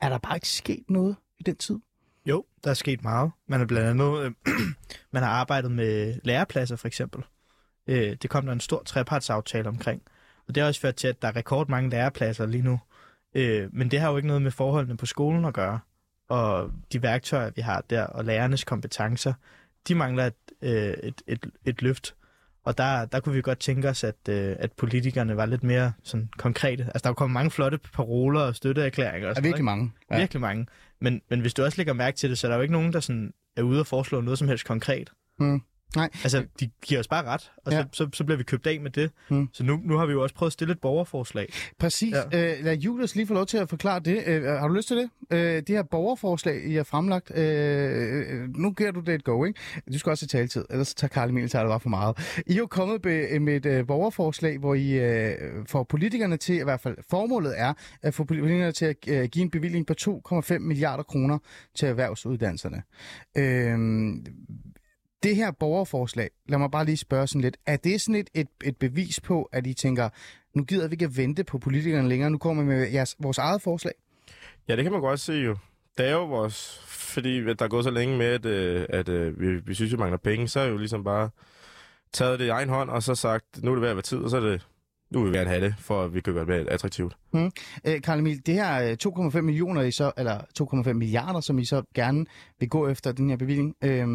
er der bare ikke sket noget i den tid? Jo, der er sket meget. Man har blandt andet øh, man har arbejdet med lærepladser for eksempel. Øh, det kom der en stor trepartsaftale omkring. Og det har også ført til, at der er rekordmange lærepladser lige nu. Øh, men det har jo ikke noget med forholdene på skolen at gøre. Og de værktøjer, vi har der, og lærernes kompetencer, de mangler et, øh, et, et, et løft. Og der, der kunne vi godt tænke os, at, øh, at politikerne var lidt mere sådan konkrete. Altså, der er kommet mange flotte paroler og støtteerklæringer. Og sådan, virkelig mange. Ja. Virkelig mange. Men, men hvis du også lægger mærke til det, så er der jo ikke nogen, der sådan er ude og foreslå noget som helst konkret. Hmm. Nej. Altså, de giver os bare ret, og ja. så, så, så bliver vi købt af med det. Hmm. Så nu, nu har vi jo også prøvet at stille et borgerforslag. Præcis. Ja. Øh, lad Julius lige få lov til at forklare det. Øh, har du lyst til det? Øh, det her borgerforslag, I har fremlagt, øh, nu giver du det et go, ikke? Du skal også have taletid, ellers tager Karl Emil tager det bare for meget. I er jo kommet med et øh, borgerforslag, hvor I øh, får politikerne til, i hvert fald formålet er, at få politikerne til at øh, give en bevilling på 2,5 milliarder kroner til erhvervsuddannelserne. Øh, det her borgerforslag, lad mig bare lige spørge sådan lidt, er det sådan et, et, et bevis på, at I tænker, nu gider vi ikke at vente på politikerne længere, nu kommer vi med jeres, vores eget forslag? Ja, det kan man godt se jo. Det er jo vores, fordi der er gået så længe med, at, øh, at, at vi, vi synes, vi mangler penge, så er jo ligesom bare taget det i egen hånd, og så sagt, nu er det ved at være tid, og så er det nu vil vi gerne have det, for at vi kan gøre det mere attraktivt. Hmm. Øh, Karl Emil, det her 2,5 øh, millioner, I så, eller 2,5 milliarder, som I så gerne vil gå efter den her bevilling, øh,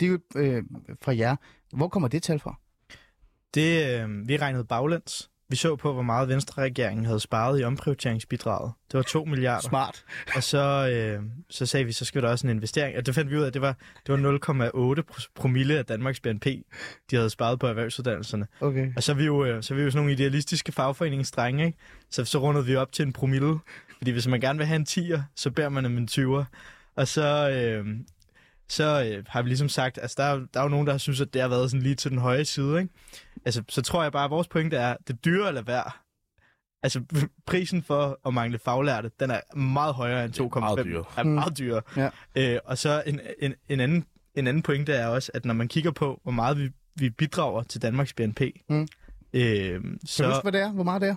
det er jo øh, fra jer. Hvor kommer det tal fra? Det, øh, vi regnede baglæns. Vi så på, hvor meget Venstre-regeringen havde sparet i omprioriteringsbidraget. Det var 2 milliarder. Smart. Og så, øh, så sagde vi, så skal der også en investering. Og det fandt vi ud af, at det var, det var 0,8 promille af Danmarks BNP, de havde sparet på erhvervsuddannelserne. Okay. Og så er vi jo, øh, så er vi jo sådan nogle idealistiske fagforeningsdrenge, ikke? Så, så rundede vi op til en promille. Fordi hvis man gerne vil have en 10'er, så bærer man om en 20'er. Og så, øh, så øh, har vi ligesom sagt, altså der, er, der er jo nogen, der har synes, at det har været sådan lige til den høje side, ikke? Altså, så tror jeg bare, at vores pointe er, det dyre eller værd. Altså, prisen for at mangle faglærte, den er meget højere end 2,5. Er meget dyr. Ja. Øh, og så en, en, en, anden, en anden pointe er også, at når man kigger på, hvor meget vi, vi bidrager til Danmarks BNP, mm. øh, så... Kan du huske, hvad det er? Hvor meget det er?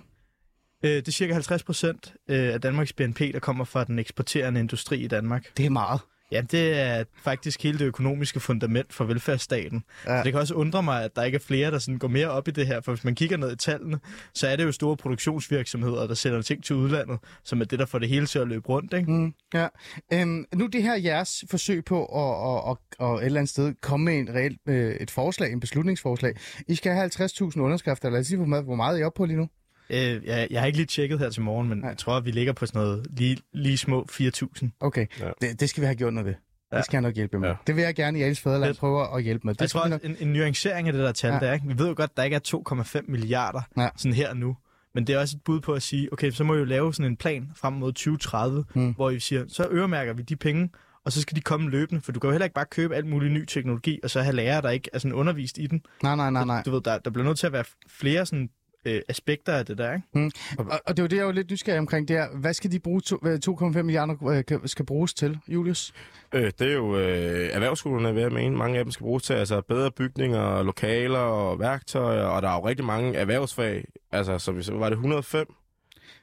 Øh, det er cirka 50 procent øh, af Danmarks BNP, der kommer fra den eksporterende industri i Danmark. Det er meget. Ja, det er faktisk hele det økonomiske fundament for velfærdsstaten. Ja. Så det kan også undre mig, at der ikke er flere, der sådan går mere op i det her, for hvis man kigger ned i tallene, så er det jo store produktionsvirksomheder, der sender ting til udlandet, som er det, der får det hele til at løbe rundt. Ikke? Mm, ja. øhm, nu det her jeres forsøg på at, at, at, at et eller andet sted komme med en reelt, øh, et forslag, en beslutningsforslag. I skal have 50.000 underskrifter. Lad os sige, hvor meget er I oppe på lige nu? Øh, jeg, jeg har ikke lige tjekket her til morgen, men Nej. jeg tror, at vi ligger på sådan noget lige, lige små 4.000. Okay, ja. det, det skal vi have gjort noget ved. Ja. Det skal jeg nok hjælpe med. Ja. Det vil jeg gerne i Alice Fæderland prøve at hjælpe med. Det jeg tror, nok... en, en nuancering af det der tal, ja. der er, ikke? vi ved jo godt, at der ikke er 2,5 milliarder ja. sådan her og nu. Men det er også et bud på at sige, okay, så må vi jo lave sådan en plan frem mod 2030, mm. hvor vi siger, så øremærker vi de penge, og så skal de komme løbende, for du kan jo heller ikke bare købe alt muligt ny teknologi, og så have lærere, der ikke er sådan undervist i den. Nej, nej, nej, nej. Du ved, der, der bliver nødt til at være flere sådan øh, aspekter af det der, ikke? Mm. Og, og det er jo det, jeg er jo lidt nysgerrig omkring, det er, hvad skal de bruge 2,5 milliarder øh, skal bruges til, Julius? Øh, det er jo øh, erhvervsskolerne, vil jeg mene. Mange af dem skal bruges til altså, bedre bygninger, lokaler og værktøjer, og der er jo rigtig mange erhvervsfag. Altså, så hvis, var det 105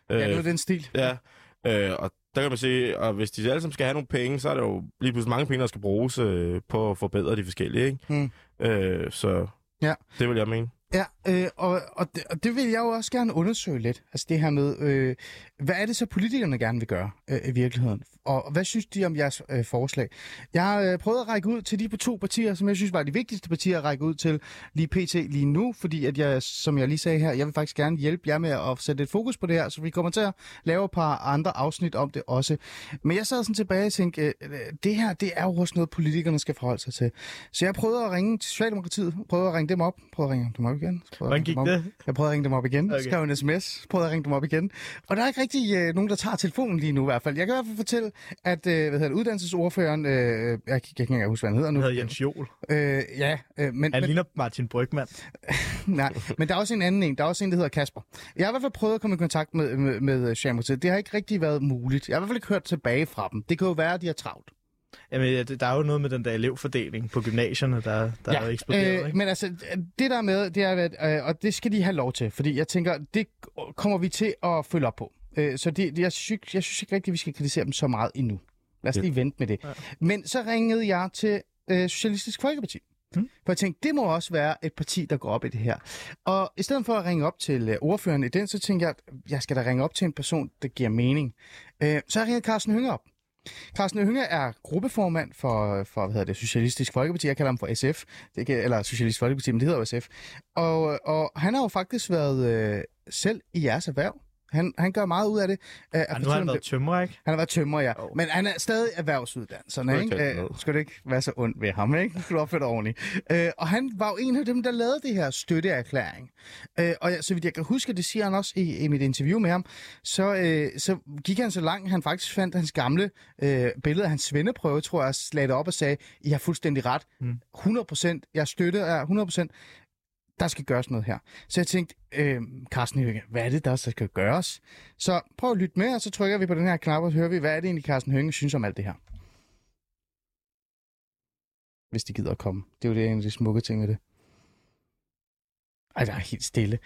Ja, noget af den stil. Ja, øh, og der kan man se, at hvis de alle sammen skal have nogle penge, så er der jo lige pludselig mange penge, der skal bruges øh, på at forbedre de forskellige, ikke? Mm. Øh, så Ja. det vil jeg mene. Ja, øh, og, og, det, og det vil jeg jo også gerne undersøge lidt. Altså det her med, øh, hvad er det så politikerne gerne vil gøre øh, i virkeligheden? Og hvad synes de om jeres øh, forslag? Jeg har øh, prøvet at række ud til de to partier, som jeg synes var de vigtigste partier at række ud til lige pt. lige nu, fordi at jeg, som jeg lige sagde her, jeg vil faktisk gerne hjælpe jer med at sætte et fokus på det her, så vi kommer til at lave et par andre afsnit om det også. Men jeg sad sådan tilbage og tænkte, øh, øh, det her, det er jo også noget, politikerne skal forholde sig til. Så jeg prøvede at ringe til Socialdemokratiet, prøvede at ringe dem op, prøvede at ringe dem op igen. Hvordan gik det? Jeg prøvede at ringe dem op igen, okay. Skrev en sms, prøvede at ringe dem op igen. Og der er ikke rigtig øh, nogen, der tager telefonen lige nu i hvert fald. Jeg kan i hvert fald fortælle, at øh, hvad hedder det, uddannelsesordføreren, øh, jeg, jeg kan ikke engang huske, hvad han hedder nu. Han hedder Jens Jol. Øh, ja, øh, men, Han men, ligner Martin Brygman. nej, men der er også en anden en. Der er også en, der hedder Kasper. Jeg har i hvert fald prøvet at komme i kontakt med, med, med Socialdemokratiet. Det har ikke rigtig været muligt. Jeg har i hvert fald ikke hørt tilbage fra dem. Det kan jo være, at de har travlt. Jamen, der er jo noget med den der elevfordeling på gymnasierne, der, der ja. er eksploderet, øh, ikke? men altså, det der med, det er, at, øh, og det skal de have lov til, fordi jeg tænker, det kommer vi til at følge op på. Øh, så det, jeg, synes, jeg synes ikke rigtigt, vi skal kritisere dem så meget endnu. Lad os Ja. lige vente med det. Ja. Men så ringede jeg til øh, Socialistisk Folkeparti. Hmm. For jeg tænkte, det må også være et parti, der går op i det her. Og i stedet for at ringe op til øh, ordføreren i den, så tænkte jeg, at jeg skal da ringe op til en person, der giver mening. Øh, så jeg ringede Carsten Hønge op. Carsten Hynge er gruppeformand for, for hvad hedder det, Socialistisk Folkeparti. Jeg kalder ham for SF, det er, eller Socialistisk Folkeparti, men det hedder jo SF. Og, og han har jo faktisk været øh, selv i jeres erhverv. Han, han gør meget ud af det. Øh, at Ja, nu har han været det. tømrer, ikke? Han har været tømrer, ja. Jo. Men han er stadig erhvervsuddannelserne, Hold ikke? Øh, ned. skal du ikke være så ondt ved ham, ikke? Skal du opføre dig ordentligt. Øh, og han var jo en af dem, der lavede det her støtteerklæring. Øh, og så vidt jeg kan huske, det siger han også i, i mit interview med ham, så, øh, så gik han så langt, han faktisk fandt hans gamle øh, billede af hans svendeprøve, tror jeg, lagde det op og sagde, I har fuldstændig ret. Mm. 100 procent. Jeg støtter jer 100 procent. Der skal gøres noget her. Så jeg tænkte, øh, Carsten hvad er det, der skal gøres? Så prøv at lytte med, og så trykker vi på den her knap, og så hører vi, hvad er det egentlig, Carsten Hønge synes om alt det her. Hvis de gider at komme. Det er jo det, en af de smukke ting ved det. Ej, der er helt stille.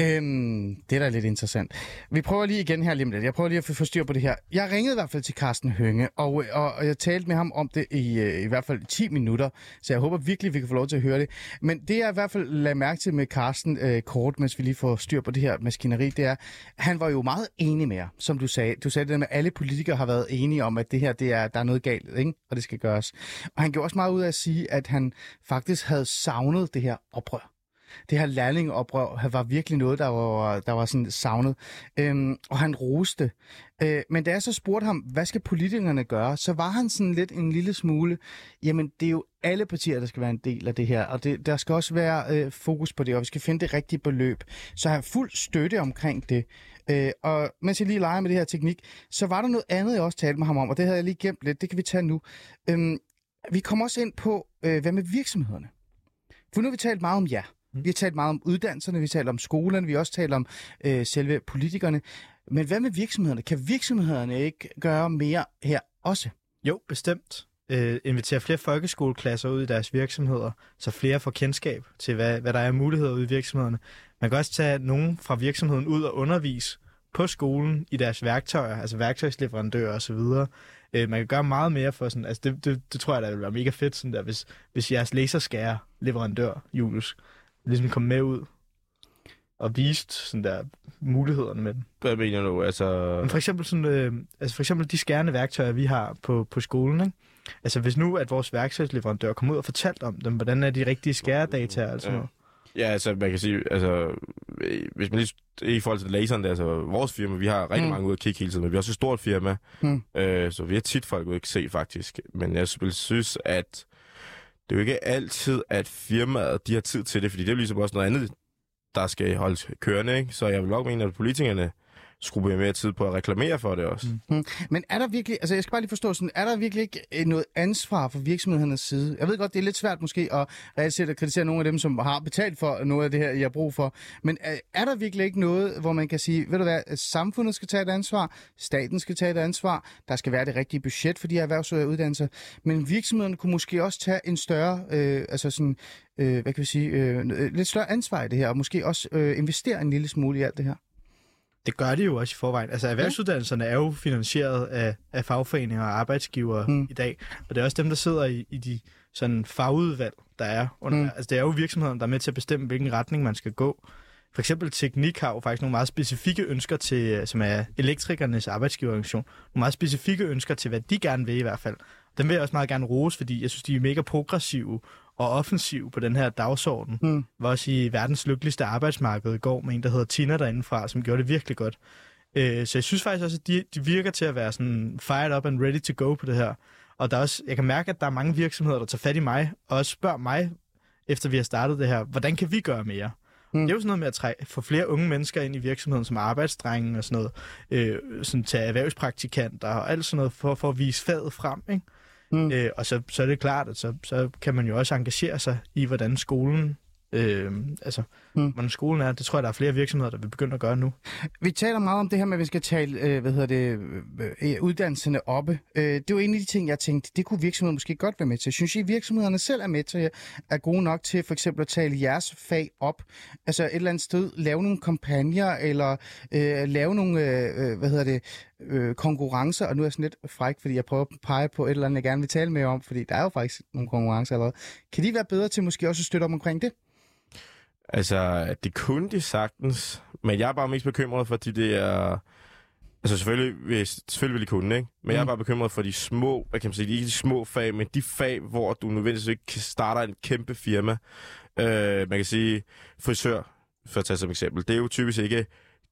Øhm, det er da lidt interessant. Vi prøver lige igen her lige om lidt. Jeg prøver lige at få styr på det her. Jeg ringede i hvert fald til Carsten Hønge, og, og, og jeg talte med ham om det i, øh, i hvert fald 10 minutter, så jeg håber virkelig, vi kan få lov til at høre det. Men det jeg i hvert fald lagde mærke til med Carsten øh, kort, mens vi lige får styr på det her maskineri, det er, han var jo meget enig med jer, som du sagde. Du sagde det der med, at alle politikere har været enige om, at det her, det er, der er noget galt, ikke? og det skal gøres. Og han gjorde også meget ud af at sige, at han faktisk havde savnet det her oprør det her lærlingeoprør var virkelig noget, der var, der var sådan savnet. Øhm, og han roste. Øh, men da jeg så spurgte ham, hvad skal politikerne gøre, så var han sådan lidt en lille smule, jamen det er jo alle partier, der skal være en del af det her, og det, der skal også være øh, fokus på det, og vi skal finde det rigtige beløb. Så jeg har fuld støtte omkring det. Øh, og mens jeg lige leger med det her teknik, så var der noget andet, jeg også talte med ham om, og det havde jeg lige gemt lidt, det kan vi tage nu. Øhm, vi kommer også ind på, øh, hvad med virksomhederne? For nu har vi talt meget om jer. Mm. Vi har talt meget om uddannelserne, vi har talt om skolerne, vi har også talt om øh, selve politikerne. Men hvad med virksomhederne? Kan virksomhederne ikke gøre mere her også? Jo, bestemt. Øh, invitere flere folkeskoleklasser ud i deres virksomheder, så flere får kendskab til, hvad, hvad der er af muligheder ude i virksomhederne. Man kan også tage nogen fra virksomheden ud og undervise på skolen i deres værktøjer, altså værktøjsleverandører osv. Øh, man kan gøre meget mere for sådan, altså det, det, det tror jeg, der vil være mega fedt, sådan der, hvis, hvis jeres laserskærer leverandør, Julius, ligesom kom med ud og viste sådan der mulighederne med den. Hvad mener du? Altså... Men for eksempel, sådan, øh, altså for eksempel de skærende værktøjer, vi har på, på skolen. Ikke? Altså hvis nu, at vores værktøjsleverandør kommer ud og fortalt om dem, hvordan er de rigtige skæredata og sådan Ja. noget. Ja, altså, man kan sige, altså, øh, hvis man lige, i forhold til laseren, der, altså, vores firma, vi har rigtig Mm. mm. mange ude at kigge hele tiden, men vi er også et stort firma, Mm. øh, så vi har tit folk ude at se, faktisk. Men jeg vil synes, at det er jo ikke altid, at firmaet, de har tid til det, fordi det er jo ligesom også noget andet, der skal holdes kørende, ikke? Så jeg vil nok mene, at politikerne skulle bruge mere tid på at reklamere for det også. Mm. mm. Men er der virkelig, altså jeg skal bare lige forstå sådan, er der virkelig ikke øh, noget ansvar fra virksomhedernes side? Jeg ved godt, det er lidt svært måske at realisere og kritisere nogle af dem, som har betalt for noget af det her, jeg har brug for. Men er, er der virkelig ikke noget, hvor man kan sige, ved du hvad, at samfundet skal tage et ansvar, staten skal tage et ansvar, der skal være det rigtige budget for de her erhvervsuddannelser, men virksomhederne kunne måske også tage en større, øh, altså sådan, øh, hvad kan vi sige, øh, lidt større ansvar i det her, og måske også øh, investere en lille smule i alt det her? Det gør de jo også i forvejen. Altså erhvervsuddannelserne er jo finansieret af, af fagforeninger og arbejdsgivere Mm. i dag. Og det er også dem, der sidder i, i de sådan fagudvalg, der er. Under, Mm. mm. Altså det er jo virksomheden, der er med til at bestemme, hvilken retning man skal gå. For eksempel Teknik har jo faktisk nogle meget specifikke ønsker til, som er elektrikernes arbejdsgiverorganisation, nogle meget specifikke ønsker til, hvad de gerne vil i hvert fald. Dem vil jeg også meget gerne rose, fordi jeg synes, de er mega progressive og offensive på den her dagsorden. Mm. Var også i verdens lykkeligste arbejdsmarked i går med en, der hedder Tina derindefra, som gjorde det virkelig godt. Øh, så jeg synes faktisk også, at de, de virker til at være sådan fired up and ready to go på det her. Og der er også, jeg kan mærke, at der er mange virksomheder, der tager fat i mig, og også spørger mig, efter vi har startet det her, hvordan kan vi gøre mere? Mm. Det er jo sådan noget med at træ- få flere unge mennesker ind i virksomheden som arbejdsdrenge og sådan noget, øh, sådan til erhvervspraktikanter og alt sådan noget, for, for at vise faget frem, ikke? Mm. Øh, og så, så er det klart, at så, så kan man jo også engagere sig i, hvordan skolen, øh, altså, Mm. hvordan skolen er. Det tror jeg, der er flere virksomheder, der vil begynde at gøre nu. Vi taler meget om det her med, at vi skal tale øh, hvad hedder det, øh, øh, uddannelserne oppe. Øh, det jo en af de ting, jeg tænkte, det kunne virksomheder måske godt være med til. Synes I, virksomhederne selv er med til, er gode nok til for eksempel at tale jeres fag op? Altså et eller andet sted lave nogle kampagner, eller øh, lave nogle, øh, øh, hvad hedder det, øh, konkurrencer, og nu er jeg sådan lidt fræk, fordi jeg prøver at pege på et eller andet, jeg gerne vil tale mere om, fordi der er jo faktisk nogle konkurrencer allerede. Kan de være bedre til måske også at støtte op omkring det? Altså, det kunne de sagtens, men jeg er bare mest bekymret for de der... Altså selvfølgelig, hvis, selvfølgelig vil de kunne, ikke? Men mm. jeg er Mm. bare bekymret for de små, hvad kan man sige, ikke de små fag, men de fag, hvor du nødvendigvis ikke kan starte en kæmpe firma. Øh, man kan sige frisør, for at tage som eksempel. Det er jo typisk ikke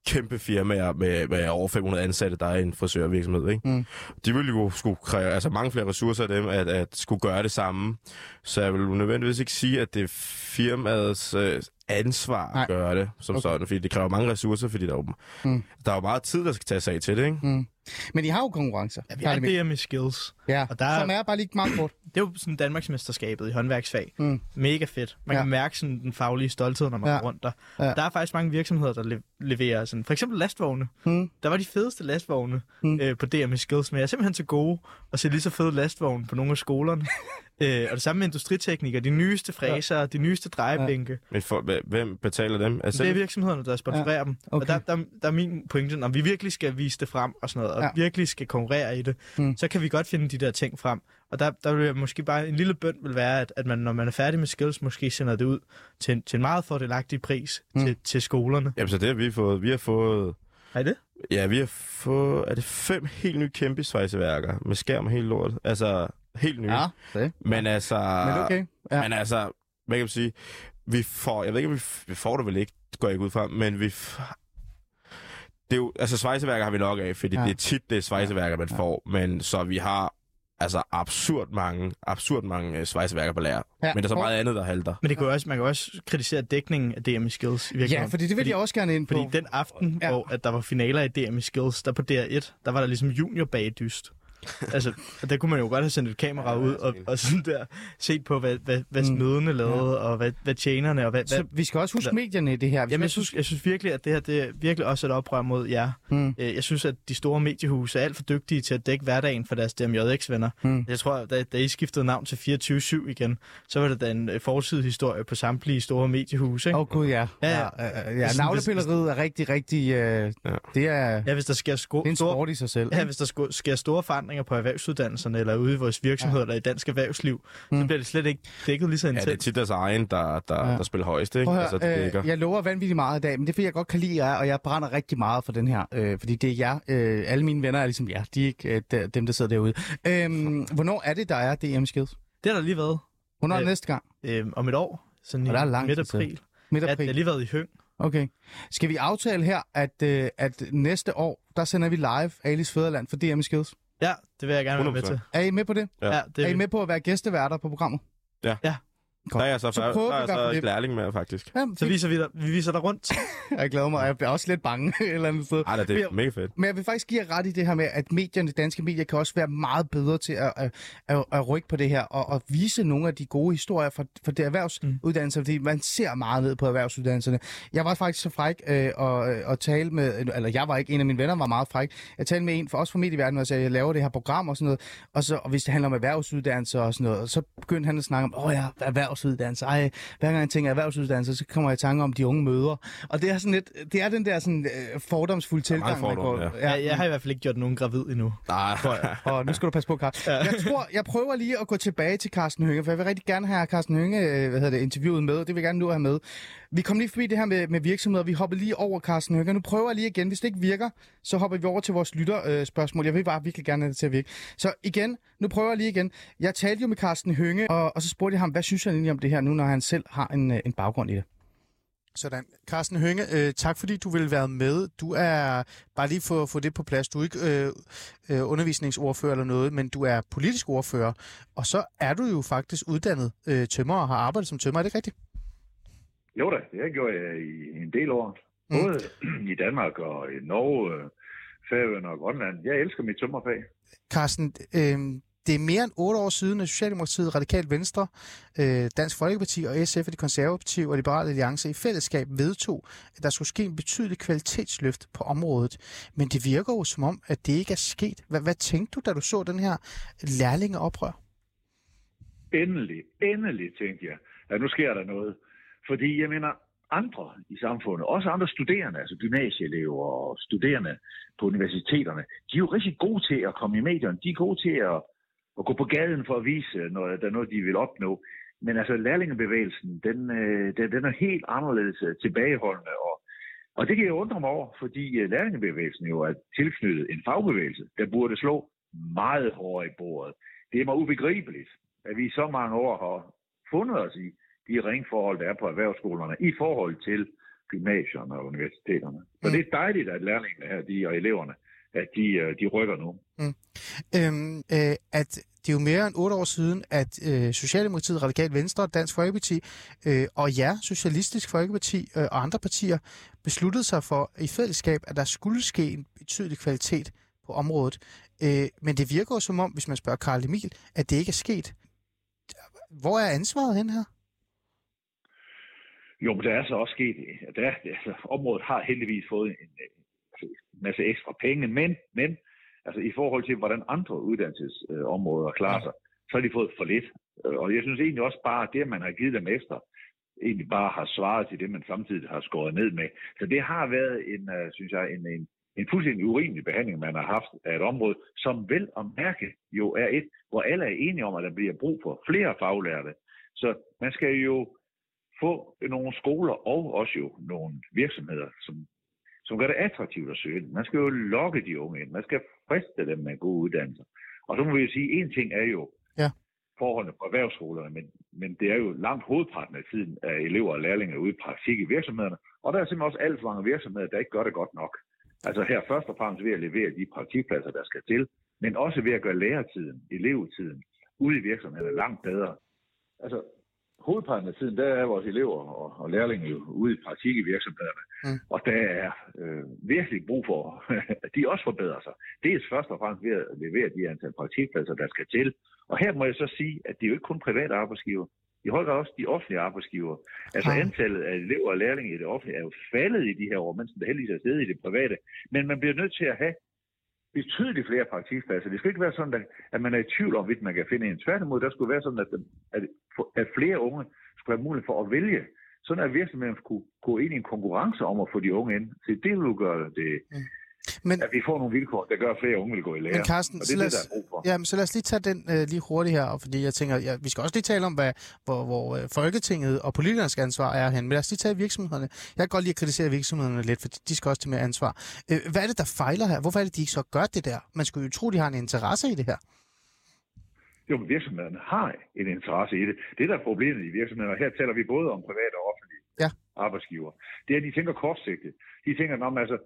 kæmpe firmaer med, med over 500 ansatte, der er i en frisørvirksomhed. Ikke? Mm. De vil jo skulle kræve altså mange flere ressourcer af dem, at, at skulle gøre det samme. Så jeg vil nødvendigvis ikke sige, at det er firmaets øh, ansvar Nej. at gøre det som Okay. sådan, fordi det kræver mange ressourcer, fordi der er, jo, Mm. der er jo meget tid, der skal tage sig af til det. Ikke? Mm. Men de har jo konkurrencer. Ja, vi har det med skills. Ja, Og der er- som er bare lige meget kort. Det er jo sådan Danmarksmesterskabet i håndværksfag. Mm. Mega fedt. Man Ja. kan mærke sådan den faglige stolthed, når man Ja. går rundt der. Ja. Der er faktisk mange virksomheder, der le- leverer sådan, for eksempel lastvogne. Mm. Der var de fedeste lastvogne Mm. øh, på DM Skills, men jeg er simpelthen til gode at se lige så fede lastvogne på nogle af skolerne. øh, og det samme med industriteknikere, de nyeste fræser, ja. de nyeste drejebænke. Men for, hvem betaler dem? Altså, Det er virksomhederne, der sponsorerer ja. dem. okay. Og der, der, der er min pointe, når vi virkelig skal vise det frem og sådan noget, og Ja. ja. virkelig skal konkurrere i det, Mm. så kan vi godt finde de der ting frem. Og der, der vil jeg måske bare en lille bøn vil være, at, at man, når man er færdig med skills, måske sender det ud til, en- til en meget fordelagtig pris Mm. mm. til, til skolerne. Jamen, så det har vi fået. Vi har fået... Er det? Ja, vi har fået... Er det fem helt nye kæmpe svejseværker med skærm og helt lort? Altså, helt nye. Ja, det. Men altså... Men okay. Ja. Men altså, hvad kan man sige? Vi får... Jeg ved ikke, om vi, får det vel ikke, går jeg ikke ud fra, men vi... Det er jo, altså svejseværker har vi nok af, fordi Ja. det er tit det er svejseværker, man Ja. får. Men så vi har altså absurd mange, absurd mange uh, svejseværker på lærer. Ja. Men der er så meget andet, der halter. Men det kan jo også, man kan også kritisere dækningen af DM Skills i. Ja, fordi det vil jeg også gerne ind på. Fordi den aften, Ja. ja. hvor at der var finaler i DM Skills, der på DR1, der var der ligesom junior bagdyst. Altså, og der kunne man jo godt have sendt et kamera Ja, ud og, og sådan der set på, hvad, hvad, hvad Mm. smødene lavede, og hvad, hvad tjenerne, og hvad... Så hvad vi skal også huske medierne i det her. Vi Jamen, jeg synes, jeg synes virkelig, at det her det er virkelig også et oprør mod jer. Mm. Øh, Jeg synes, at de store mediehuse er alt for dygtige til at dække hverdagen for deres DMJX-venner. Mm. Jeg tror, da, da I skiftede navn til 24-7 igen, så var det da en øh, forsidehistorie på samtlige store mediehuse. Ikke? Åh oh, gud, ja. Ja, ja, ja. ja, ja. Navlepilleriet er rigtig, rigtig... Øh, Ja. Det er, Ja, hvis der sker, sko- det er en store, sport i sig selv. Ja, hvis der sko- sker store forandringer på erhvervsuddannelserne, eller ude i vores virksomheder, ja. eller i dansk erhvervsliv, mm. Så bliver det slet ikke dækket lige så Ja, det er tit deres egen, der, der, Ja. ja. der spiller højst, ikke? At altså, det høre, dækker. øh, jeg lover vanvittigt meget i dag, men det er fordi, jeg godt kan lide jer, og jeg brænder rigtig meget for den her. Øh, fordi det er jer. Øh, alle mine venner er ligesom jer. De er ikke øh, der, dem, der sidder derude. Øh, hvornår er det, der er DM Skills? Det har der lige været Hvornår er det Øh, næste gang? øh, om et år, sådan Og der er i lang midt april. Midt Ja, det april? har lige været i Høng. Okay. Skal vi aftale her, at, øh, at næste år, der sender vi live Alice Fæderland for DM Skills? Ja, det vil jeg gerne være med 100%. til. Er I med på det? Ja. Ja, det er I vil- med på at være gæsteværter på programmet? Der er jeg så, Så prøver der er hvert så det. lærling med, faktisk. Ja, Så viser vi dig, vi viser dig rundt. Jeg glæder mig, og jeg bliver også lidt bange et eller andet sted. Ej, da, det er jeg- mega fedt. Men jeg vil faktisk give jer ret i det her med, at medierne, danske medier, kan også være meget bedre til at, at, at, at rykke på det her, og at vise nogle af de gode historier fra, fra det erhvervsuddannelser, fordi man ser meget ned på erhvervsuddannelserne. Jeg var faktisk så fræk øh, og, og tale med, eller jeg var ikke, en af mine venner var meget fræk, jeg talte med en for os fra medieverdenen, og sagde, jeg laver det her program og sådan noget, og, så, og hvis det handler om erhvervsuddannelser og sådan noget, og så begyndte han at snakke om, åh ja, erhvervsuddannelse. Ej, hver gang jeg tænker erhvervsuddannelse, så kommer jeg i tanke om de unge møder. Og det er sådan lidt, det er den der sådan øh, fordomsfulde tilgang, man fordom, går. ja. Jeg, jeg har i hvert fald ikke gjort nogen gravid endnu. Nej, Og nu skal du passe på, Carsten. Jeg tror, jeg prøver lige at gå tilbage til Carsten Hønge, for jeg vil rigtig gerne have Carsten Hønge øh, hvad hedder det, interviewet med, og det vil jeg gerne nu have med. Vi kom lige forbi det her med, med virksomheder, vi hopper lige over Carsten Hønge. Nu prøver jeg lige igen. Hvis det ikke virker, så hopper vi over til vores lytterspørgsmål. Øh, spørgsmål. jeg vil bare virkelig gerne have det til at virke. Så igen, nu prøver jeg lige igen. Jeg talte jo med Carsten Hønge, og, og så spurgte jeg ham, hvad synes han egentlig om det her nu, når han selv har en, øh, en baggrund i det? Sådan. Carsten Hønge, øh, tak fordi du vil være med. Du er, bare lige for at få det på plads, du er ikke øh, øh, undervisningsordfører eller noget, men du er politisk ordfører. Og så er du jo faktisk uddannet øh, tømmer og har arbejdet som tømmer. Er det rigtigt? Jo da, det har jeg gjort jeg i en del år. Mm. Både i Danmark og i Norge, øh, Færøerne og Grønland. Jeg elsker mit tømmerfag. Carsten, øh, det er mere end otte år siden, at Socialdemokratiet, Radikalt Venstre, øh, Dansk Folkeparti og SF og de konservative og Liberale Alliance i fællesskab vedtog, at der skulle ske en betydelig kvalitetsløft på området. Men det virker jo som om, at det ikke er sket. Hvad, hvad tænkte du, da du så den her lærlingeoprør? Endelig, endelig tænkte jeg, at nu sker der noget. Fordi jeg mener, andre i samfundet, også andre studerende, altså gymnasieelever og studerende på universiteterne, de er jo rigtig gode til at komme i medierne. De er gode til at, at gå på gaden for at vise, når der er noget, de vil opnå. Men altså lærlingebevægelsen, den, øh, den, den er helt anderledes øh, tilbageholdende. Og, og det kan jeg undre mig over, fordi øh, lærlingebevægelsen jo er tilknyttet en fagbevægelse, der burde slå meget hårdere i bordet. Det er mig ubegribeligt, at vi i så mange år har fundet os i de ringforhold, der er på erhvervsskolerne i forhold til gymnasierne og universiteterne. Så Mm. det er dejligt, at lærlingene her, de og eleverne, at de, øh, de rykker nu. Øhm, øh, at det er jo mere end otte år siden, at øh, Socialdemokratiet, Radikalt Venstre, Dansk Folkeparti øh, og ja, Socialistisk Folkeparti øh, og andre partier besluttede sig for i fællesskab, at der skulle ske en betydelig kvalitet på området. Øh, men det virker jo som om, hvis man spørger Karl Emil, at det ikke er sket. Hvor er ansvaret hen her? Jo, men der er så også sket, der, er- altså, området har heldigvis fået en masse ekstra penge, men, men altså, i forhold til, hvordan andre uddannelsesområder klarer sig, så har de fået for lidt. Øh, Og jeg synes egentlig også bare, at det, man har givet dem ekstra, egentlig bare har svaret til det, man samtidig har skåret ned med. Så det har været en, øh, synes jeg, en, en, en fuldstændig urimelig behandling, man har haft af et område, som vel at mærke jo er et, hvor alle er enige om, at der bliver brug for flere faglærte. Så man skal jo få nogle skoler og også jo nogle virksomheder, som, som gør det attraktivt at søge. Man skal jo lokke de unge ind. Man skal friste dem med gode uddannelser. Og så må vi jo sige, en ting er jo Ja. forholdene på erhvervsskolerne, men, men det er jo langt hovedparten af tiden af elever og lærlinge ude i praktik i virksomhederne. Og der er simpelthen også alt for mange virksomheder, der ikke gør det godt nok. Altså her først og fremmest ved at levere de praktikpladser, der skal til, men også ved at gøre læretiden, elevetiden, ude i virksomhederne langt bedre. Altså, hovedparten af tiden, der er vores elever og, og lærlinge jo ude i praktik i virksomhederne. Mm. Og der er øh, virkelig brug for, at de også forbedrer sig. Dels først og fremmest ved at levere de antal praktikpladser, der skal til. Og her må jeg så sige, at det er jo ikke kun private arbejdsgiver. I høj grad også de offentlige arbejdsgiver. Altså Ah. antallet af elever og lærlinge i det offentlige er jo faldet i de her år, mens det heldigvis er stedet i det private. Men man bliver nødt til at have betydeligt flere praktikpladser. Det skal ikke være sådan, at, man er i tvivl om, hvorvidt man kan finde en. Tværtimod, der skulle være sådan, at, at, at flere unge skulle have mulighed for at vælge. Sådan at virksomheden kunne gå ind i en konkurrence om at få de unge ind. Så det vil gøre det, mm. Men, at vi får nogle vilkår, der gør, at flere unge vil gå i lære. men Carsten, og det så er lad, det, der os, er brug for. ja, men så lad os lige tage den øh, lige hurtigt her, fordi jeg tænker, ja, vi skal også lige tale om, hvad, hvor, hvor øh, Folketinget og politikernes ansvar er hen. Men lad os lige tage virksomhederne. Jeg kan godt lide at kritisere virksomhederne lidt, for de skal også til mere ansvar. Øh, hvad er det, der fejler her? Hvorfor er det, de ikke så gør det der? Man skulle jo tro, de har en interesse i det her. Jo, men virksomhederne har en interesse i det. Det, der er problemet i virksomhederne, og her taler vi både om private og offentlige Ja. arbejdsgiver, det er, at de tænker kortsigtet. De tænker, men altså,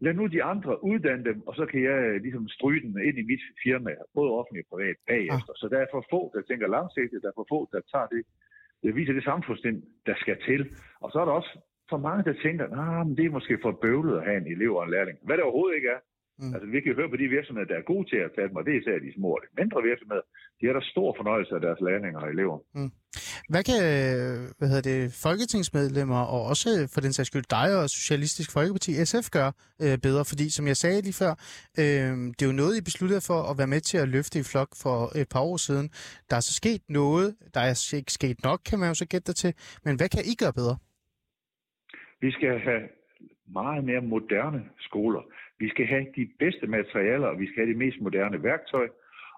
lad nu de andre uddanne dem, og så kan jeg øh, ligesom stryge dem ind i mit firma, både offentligt og privat, bagefter. Så der er for få, der tænker langsigtet, der er for få, der tager det, der viser det samfundssind, der skal til. Og så er der også for mange, der tænker, nah, men det er måske for bøvlet at have en elev og en lærling. Hvad det overhovedet ikke er. Mm. Altså, vi kan høre på de virksomheder, der er gode til at tage dem, og det er især de små og lidt mindre virksomheder. De har der stor fornøjelse af deres lærlinger og elever. Mm. Hvad kan hvad hedder det, folketingsmedlemmer, og også for den sags skyld dig og Socialistisk Folkeparti, SF, gøre øh, bedre? Fordi, som jeg sagde lige før, øh, det er jo noget, I besluttede for at være med til at løfte i flok for et par år siden. Der er så sket noget, der er ikke sket nok, kan man jo så gætte dig til. Men hvad kan I gøre bedre? Vi skal have meget mere moderne skoler. Vi skal have de bedste materialer, og vi skal have de mest moderne værktøj,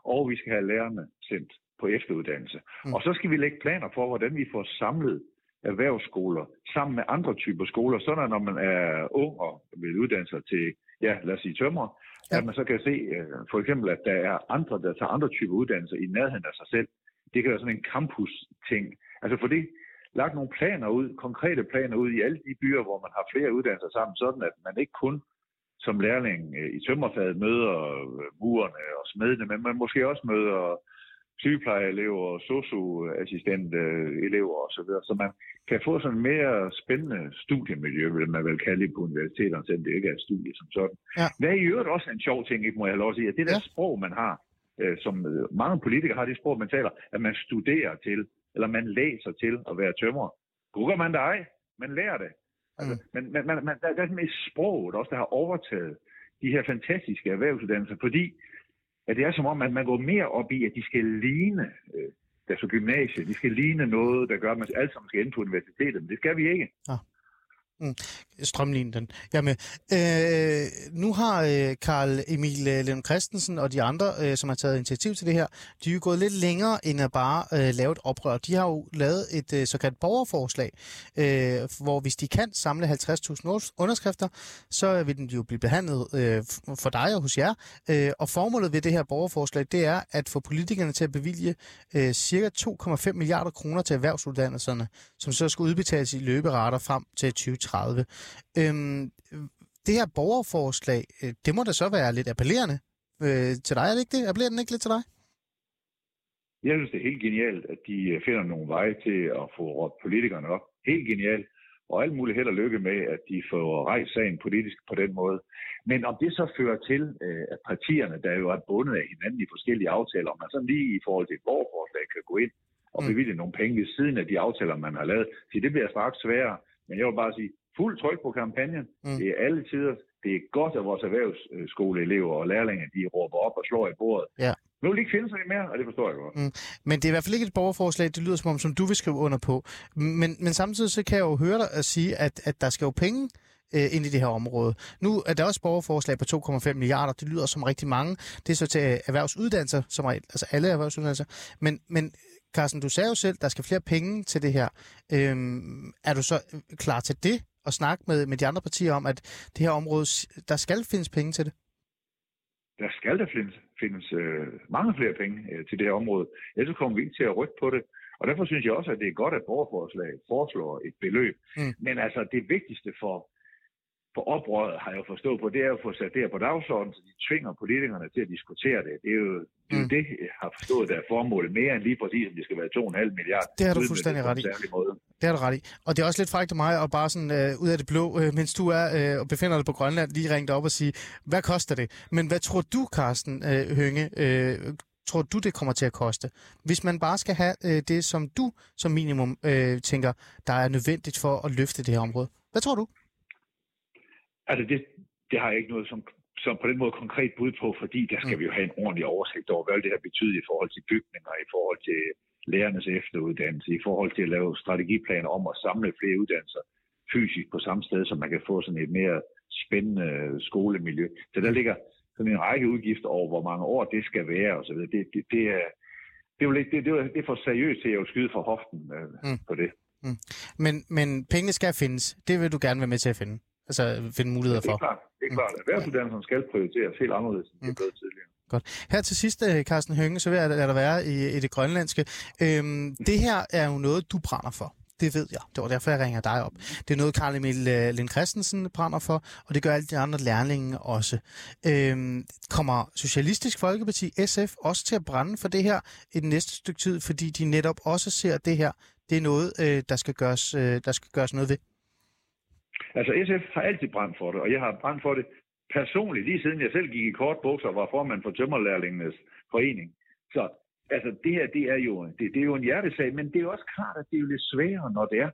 og vi skal have lærerne sendt på efteruddannelse. Mm. Og så skal vi lægge planer for, hvordan vi får samlet erhvervsskoler sammen med andre typer skoler, sådan at når man er ung og vil uddanne sig til, ja, lad os sige tømmer, ja. at man så kan se øh, for eksempel, at der er andre, der tager andre typer uddannelser i nærheden af sig selv. Det kan være sådan en campus-ting. Altså for det, lagt nogle planer ud, konkrete planer ud i alle de byer, hvor man har flere uddannelser sammen, sådan at man ikke kun som lærling øh, i tømmerfaget møder øh, murerne og smedene, men man måske også møder sygeplejeelever og socioassistent-elever osv., så man kan få sådan en mere spændende studiemiljø, vil man vel kalde det på universiteterne, selvom det ikke er et studie som sådan. Ja. Hvad er i øvrigt også en sjov ting, ikke, må jeg lov at sige, at det der ja. sprog, man har, øh, som mange politikere har, det sprog, man taler, at man studerer til, eller man læser til at være tømrer. Google man det ej, man lærer det. Altså, mm. Men, men man, man, der, der er sådan et sprog, der også der har overtaget de her fantastiske erhvervsuddannelser, fordi at det er som om, at man går mere op i, at de skal ligne øh, deres gymnasie. De skal ligne noget, der gør, at man alle sammen skal ind på universitetet, men det skal vi ikke. Ja. Mm. Strømlinjen den. Jamen, øh, nu har øh, Karl Emil øh, Lund Christensen og de andre, øh, som har taget initiativ til det her, de er jo gået lidt længere end at bare øh, lave et oprør. De har jo lavet et øh, såkaldt borgerforslag, øh, hvor hvis de kan samle 50.000 underskrifter, så vil den jo blive behandlet øh, for dig og hos jer. Øh, og formålet ved det her borgerforslag, det er at få politikerne til at bevilge øh, cirka 2,5 milliarder kroner til erhvervsuddannelserne, som så skal udbetales i løberater frem til 2030. 2030. Øhm, det her borgerforslag, øh, det må da så være lidt appellerende øh, til dig, er det ikke det? Appellerer den ikke lidt til dig? Jeg synes, det er helt genialt, at de øh, finder nogle veje til at få råbt politikerne op. Helt genialt. Og alt muligt held og lykke med, at de får rejst sagen politisk på den måde. Men om det så fører til, øh, at partierne, der jo er bundet af hinanden i forskellige aftaler, om man sådan lige i forhold til et borgerforslag kan gå ind og mm. bevilge mm. nogle penge ved siden af de aftaler, man har lavet, så det bliver straks sværere. Men jeg vil bare sige, fuld tryk på kampagnen. Mm. Det er alle tider. Det er godt, at vores erhvervsskoleelever og lærlinge, de råber op og slår i bordet. Ja. Nu vil de ikke finde sig mere, og det forstår jeg godt. Mm. Men det er i hvert fald ikke et borgerforslag, det lyder som om, som du vil skrive under på. Men, men samtidig så kan jeg jo høre dig at sige, at, at der skal jo penge øh, ind i det her område. Nu er der også borgerforslag på 2,5 milliarder. Det lyder som rigtig mange. Det er så til erhvervsuddannelser, som er, altså alle erhvervsuddannelser. Men, men Carsten, du sagde jo selv, der skal flere penge til det her. Øhm, er du så klar til det? At snakke med, med de andre partier om, at det her område, der skal findes penge til det? Der skal der findes, findes øh, mange flere penge øh, til det her område. Ellers kommer vi ikke til at rykke på det. Og derfor synes jeg også, at det er godt, at borgerforslaget foreslår et beløb. Mm. Men altså det vigtigste for, for oprøret, har jeg jo forstået på, det er at få sat det her på dagsordenen, så de tvinger politikerne til at diskutere det. Det er jo det, mm. det jeg har forstået, der er formålet mere end lige præcis, om det skal være 2,5 milliarder. Det har du fuldstændig ret i. Det har du ret i. Og det er også lidt frækt af mig at bare sådan øh, ud af det blå, øh, mens du er øh, og befinder dig på Grønland, lige ringe op og sige, hvad koster det? Men hvad tror du, Carsten øh, Hønge, øh, tror du, det kommer til at koste? Hvis man bare skal have øh, det, som du som minimum øh, tænker, der er nødvendigt for at løfte det her område. Hvad tror du? Altså, det, det har jeg ikke noget som, som på den måde konkret bud på, fordi der skal mm. vi jo have en ordentlig oversigt over, hvad det her betyder i forhold til bygninger, i forhold til lærernes efteruddannelse, i forhold til at lave strategiplaner om at samle flere uddannelser fysisk på samme sted, så man kan få sådan et mere spændende skolemiljø. Så der ligger sådan en række udgifter over, hvor mange år det skal være osv. Det, det, det, er, det, er, det, det, det er for seriøst til at skyde for hoften øh, mm. på det. Mm. Men, men pengene skal findes. Det vil du gerne være med til at finde? Altså finde muligheder for? Ja, det er klart. Det er klart. Erhvervsuddannelsen skal prioriteres helt anderledes, end det mm. tidligere. Godt. Her til sidst, øh, Carsten Hønge, så vil jeg lade dig være i, i det grønlandske. Øhm, det her er jo noget, du brænder for. Det ved jeg. Det var derfor, jeg ringer dig op. Det er noget, Karl Emil øh, Lind Christensen brænder for, og det gør alle de andre lærlinge også. Øhm, kommer Socialistisk Folkeparti, SF, også til at brænde for det her i den næste stykke tid, fordi de netop også ser, det her det er noget, øh, der, skal gøres, der skal gøres noget ved? Altså SF har altid brændt for det, og jeg har brændt for det personligt, lige siden jeg selv gik i kort bukser og var formand for Tømmerlærlingenes forening. Så altså, det her, det er, jo, det, det er jo en hjertesag, men det er jo også klart, at det er jo lidt sværere, når det er,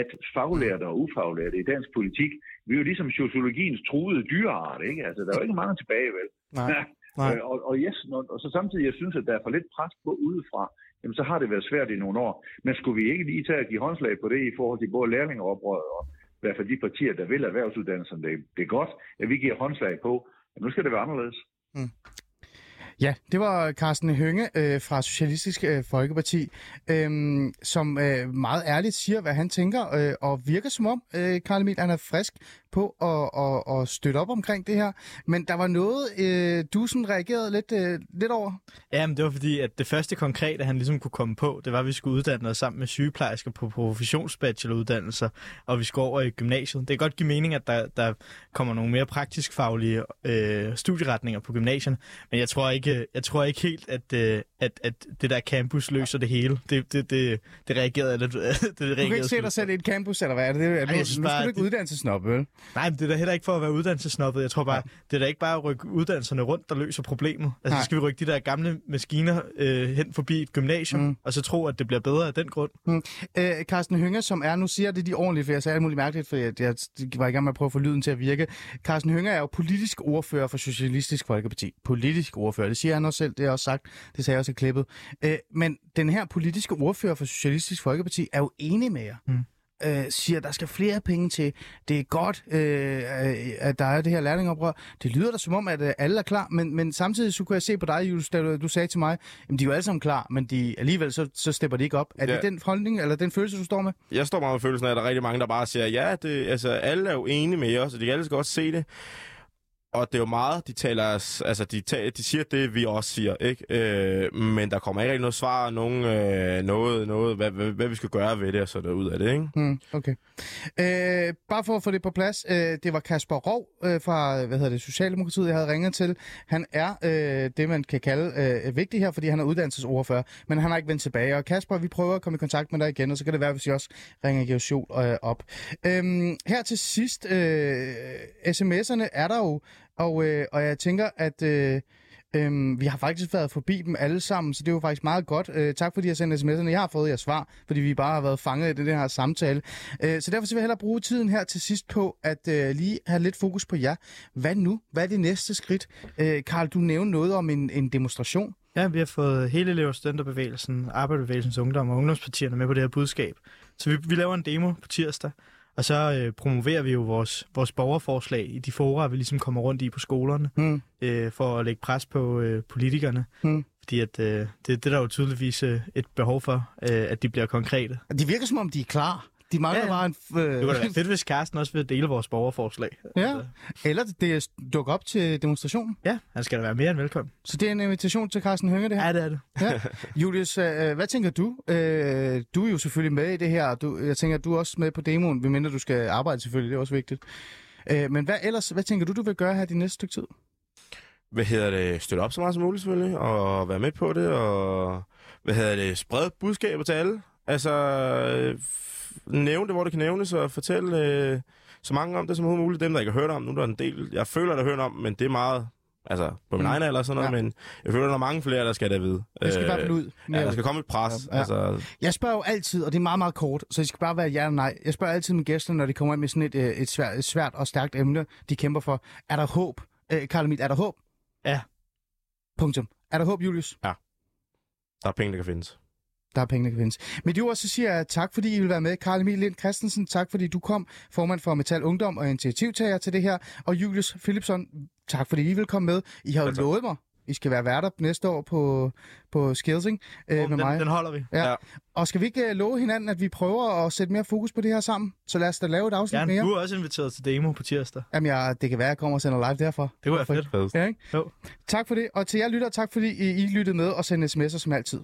at faglærte og ufaglærte i dansk politik, vi er jo ligesom sociologiens truede dyreart, ikke? Altså, der er jo ikke mange tilbage, vel? Nej. Nej. Øh, og, og, yes, når, og så samtidig, jeg synes, at der er for lidt pres på udefra, jamen så har det været svært i nogle år. Men skulle vi ikke lige tage at give håndslag på det i forhold til både lærlingeoprøret og i hvert fald de partier, der vil erhvervsuddannelserne, det, det er godt, at vi giver håndslag på, at nu skal det være anderledes. Mm. Ja, det var Carsten Hønge øh, fra Socialistisk øh, Folkeparti, øh, som øh, meget ærligt siger, hvad han tænker, øh, og virker som om, øh, Karl Emil, han er frisk på at, at, at støtte op omkring det her. Men der var noget, øh, du sådan reagerede lidt, øh, lidt over. Ja, men det var fordi, at det første konkrete, han ligesom kunne komme på, det var, at vi skulle uddanne os sammen med sygeplejersker på professionsbacheloruddannelser, og vi skulle over i gymnasiet. Det kan godt give mening, at der, der kommer nogle mere praktisk faglige øh, studieretninger på gymnasierne, men jeg tror ikke, jeg tror ikke helt, at, øh, at, at det der campus løser det hele. Det, det, det, det reagerede jeg lidt. det Du kan ikke se dig selv i et campus, eller hvad er det? det er, nu, jeg nu skal bare, du ikke det- uddannelsesnop, vel? Nej, men det er da heller ikke for at være uddannelsesnoppet. Jeg tror bare, det er da ikke bare at rykke uddannelserne rundt, der løser problemet. Altså, Nej. så skal vi rykke de der gamle maskiner øh, hen forbi et gymnasium, Mm. mm. og så tro, at det bliver bedre af den grund. Øh, Carsten Hønge, som er, nu siger det de ordentligt, for jeg sagde alt muligt mærkeligt, for jeg, jeg var i gang med at prøve at få lyden til at virke. Carsten Hønge er jo politisk ordfører for Socialistisk Folkeparti. Politisk ordfører, det siger han også selv, det har jeg også sagt, det sagde jeg også i klippet. Øh, men den her politiske ordfører for Socialistisk Folkeparti er jo enig med jer. Mm. Øh, siger, at der skal flere penge til. Det er godt, øh, at der er det her lærlingoprør. Det lyder da som om, at øh, alle er klar, men, men samtidig så kunne jeg se på dig, Julius, da du, du sagde til mig, at de er jo alle sammen klar, men de, alligevel så, så stepper de ikke op. Er Ja. det den holdning, eller den følelse, du står med? Jeg står meget med følelsen af, at der er rigtig mange, der bare siger, ja, det, altså, alle er jo enige med os, og de kan alle godt se det. Og det er jo meget, de taler, altså de, taler, de siger det, vi også siger, ikke? Øh, men der kommer ikke rigtig noget svar, nogen, øh, noget, noget hvad, hvad, hvad, vi skal gøre ved det, og så der ud af det, ikke? Mm, okay. Øh, bare for at få det på plads, øh, det var Kasper Rov øh, fra hvad hedder det, Socialdemokratiet, jeg havde ringet til. Han er øh, det, man kan kalde øh, vigtig her, fordi han er uddannelsesordfører, men han har ikke vendt tilbage. Og Kasper, vi prøver at komme i kontakt med dig igen, og så kan det være, hvis jeg også ringer Georg Sjol øh, op. Øh, her til sidst, øh, sms'erne er der jo, og, øh, og jeg tænker, at... Øh, Øhm, vi har faktisk været forbi dem alle sammen, så det er jo faktisk meget godt. Øh, tak fordi jeg sendte sms'erne. Jeg har fået jeres svar, fordi vi bare har været fanget i den her samtale. Øh, så derfor så vil jeg hellere bruge tiden her til sidst på at øh, lige have lidt fokus på jer. Hvad nu? Hvad er det næste skridt? Øh, Karl, du nævnte noget om en, en demonstration. Ja, vi har fået hele elev- og studenterbevægelsen, Arbejderbevægelsens Ungdom og Ungdomspartierne med på det her budskab. Så vi, vi laver en demo på tirsdag, og så øh, promoverer vi jo vores, vores borgerforslag i de fora, vi ligesom kommer rundt i på skolerne, Hmm. øh, for at lægge pres på øh, politikerne. Hmm. Fordi at, øh, det, det er der jo tydeligvis øh, et behov for, øh, at de bliver konkrete. De virker som om, de er klar. De mangler Ja, ja. bare en... Øh, Det kunne da være fedt, hvis Carsten også vil dele vores borgerforslag. ja. Eller det er dukke op til demonstrationen. Ja, han skal da være mere end velkommen. Så det er en invitation til Carsten Hønge, det her. Ja, det er det. Ja. Julius, øh, hvad tænker du? Øh, du er jo selvfølgelig med i det her. Du, jeg tænker, at du er også med på demoen, medmindre du skal arbejde selvfølgelig. Det er også vigtigt. Øh, men hvad ellers? Hvad tænker du, du vil gøre her de næste stykke tid? hvad hedder det, støtte op så meget som muligt selvfølgelig, og være med på det, og hvad hedder det, sprede budskaber til alle. Altså, øh, f- nævne det, hvor det kan nævnes, og fortælle øh, så mange om det som overhovedet muligt. Dem, der ikke har hørt om, nu er der en del, jeg føler, der har hørt om, men det er meget, altså på min Mm. egen alder sådan noget, Ja. ja. men jeg føler, der er mange flere, der skal det vide. Det skal i hvert fald ud. Ja, der skal komme et pres. Ja, Ja, ja. Altså, Jeg spørger jo altid, og det er meget, meget kort, så det skal bare være ja eller nej. Jeg spørger altid mine gæster, når de kommer ind med sådan et, øh, et, svært, et svært og stærkt emne, de kæmper for. Er der håb? Øh, Karl Emil, er der håb? Ja. Punktum. Er der håb, Julius? der er penge, der kan findes. Der er penge, der kan findes. Med de ord, så siger jeg tak, fordi I vil være med. Karl Emil Lind Christensen, tak fordi du kom, formand for Metal Ungdom og initiativtager til det her. Og Julius Philipson, tak fordi I vil komme med. I har jo lovet mig, I skal være værter næste år på, på Skilsing øh, med den, mig. den holder vi. Ja. Ja. Og skal vi ikke øh, love hinanden, at vi prøver at sætte mere fokus på det her sammen? Så lad os da lave et afsnit Ja, mere. du er også inviteret til demo på tirsdag. Jamen, jeg, det kan være, at jeg kommer og sender live derfor. Det kunne være fedt. Ja, ikke? Jo. Tak for det. Og til jer lytter, tak fordi I lyttede med og sendte sms'er som altid.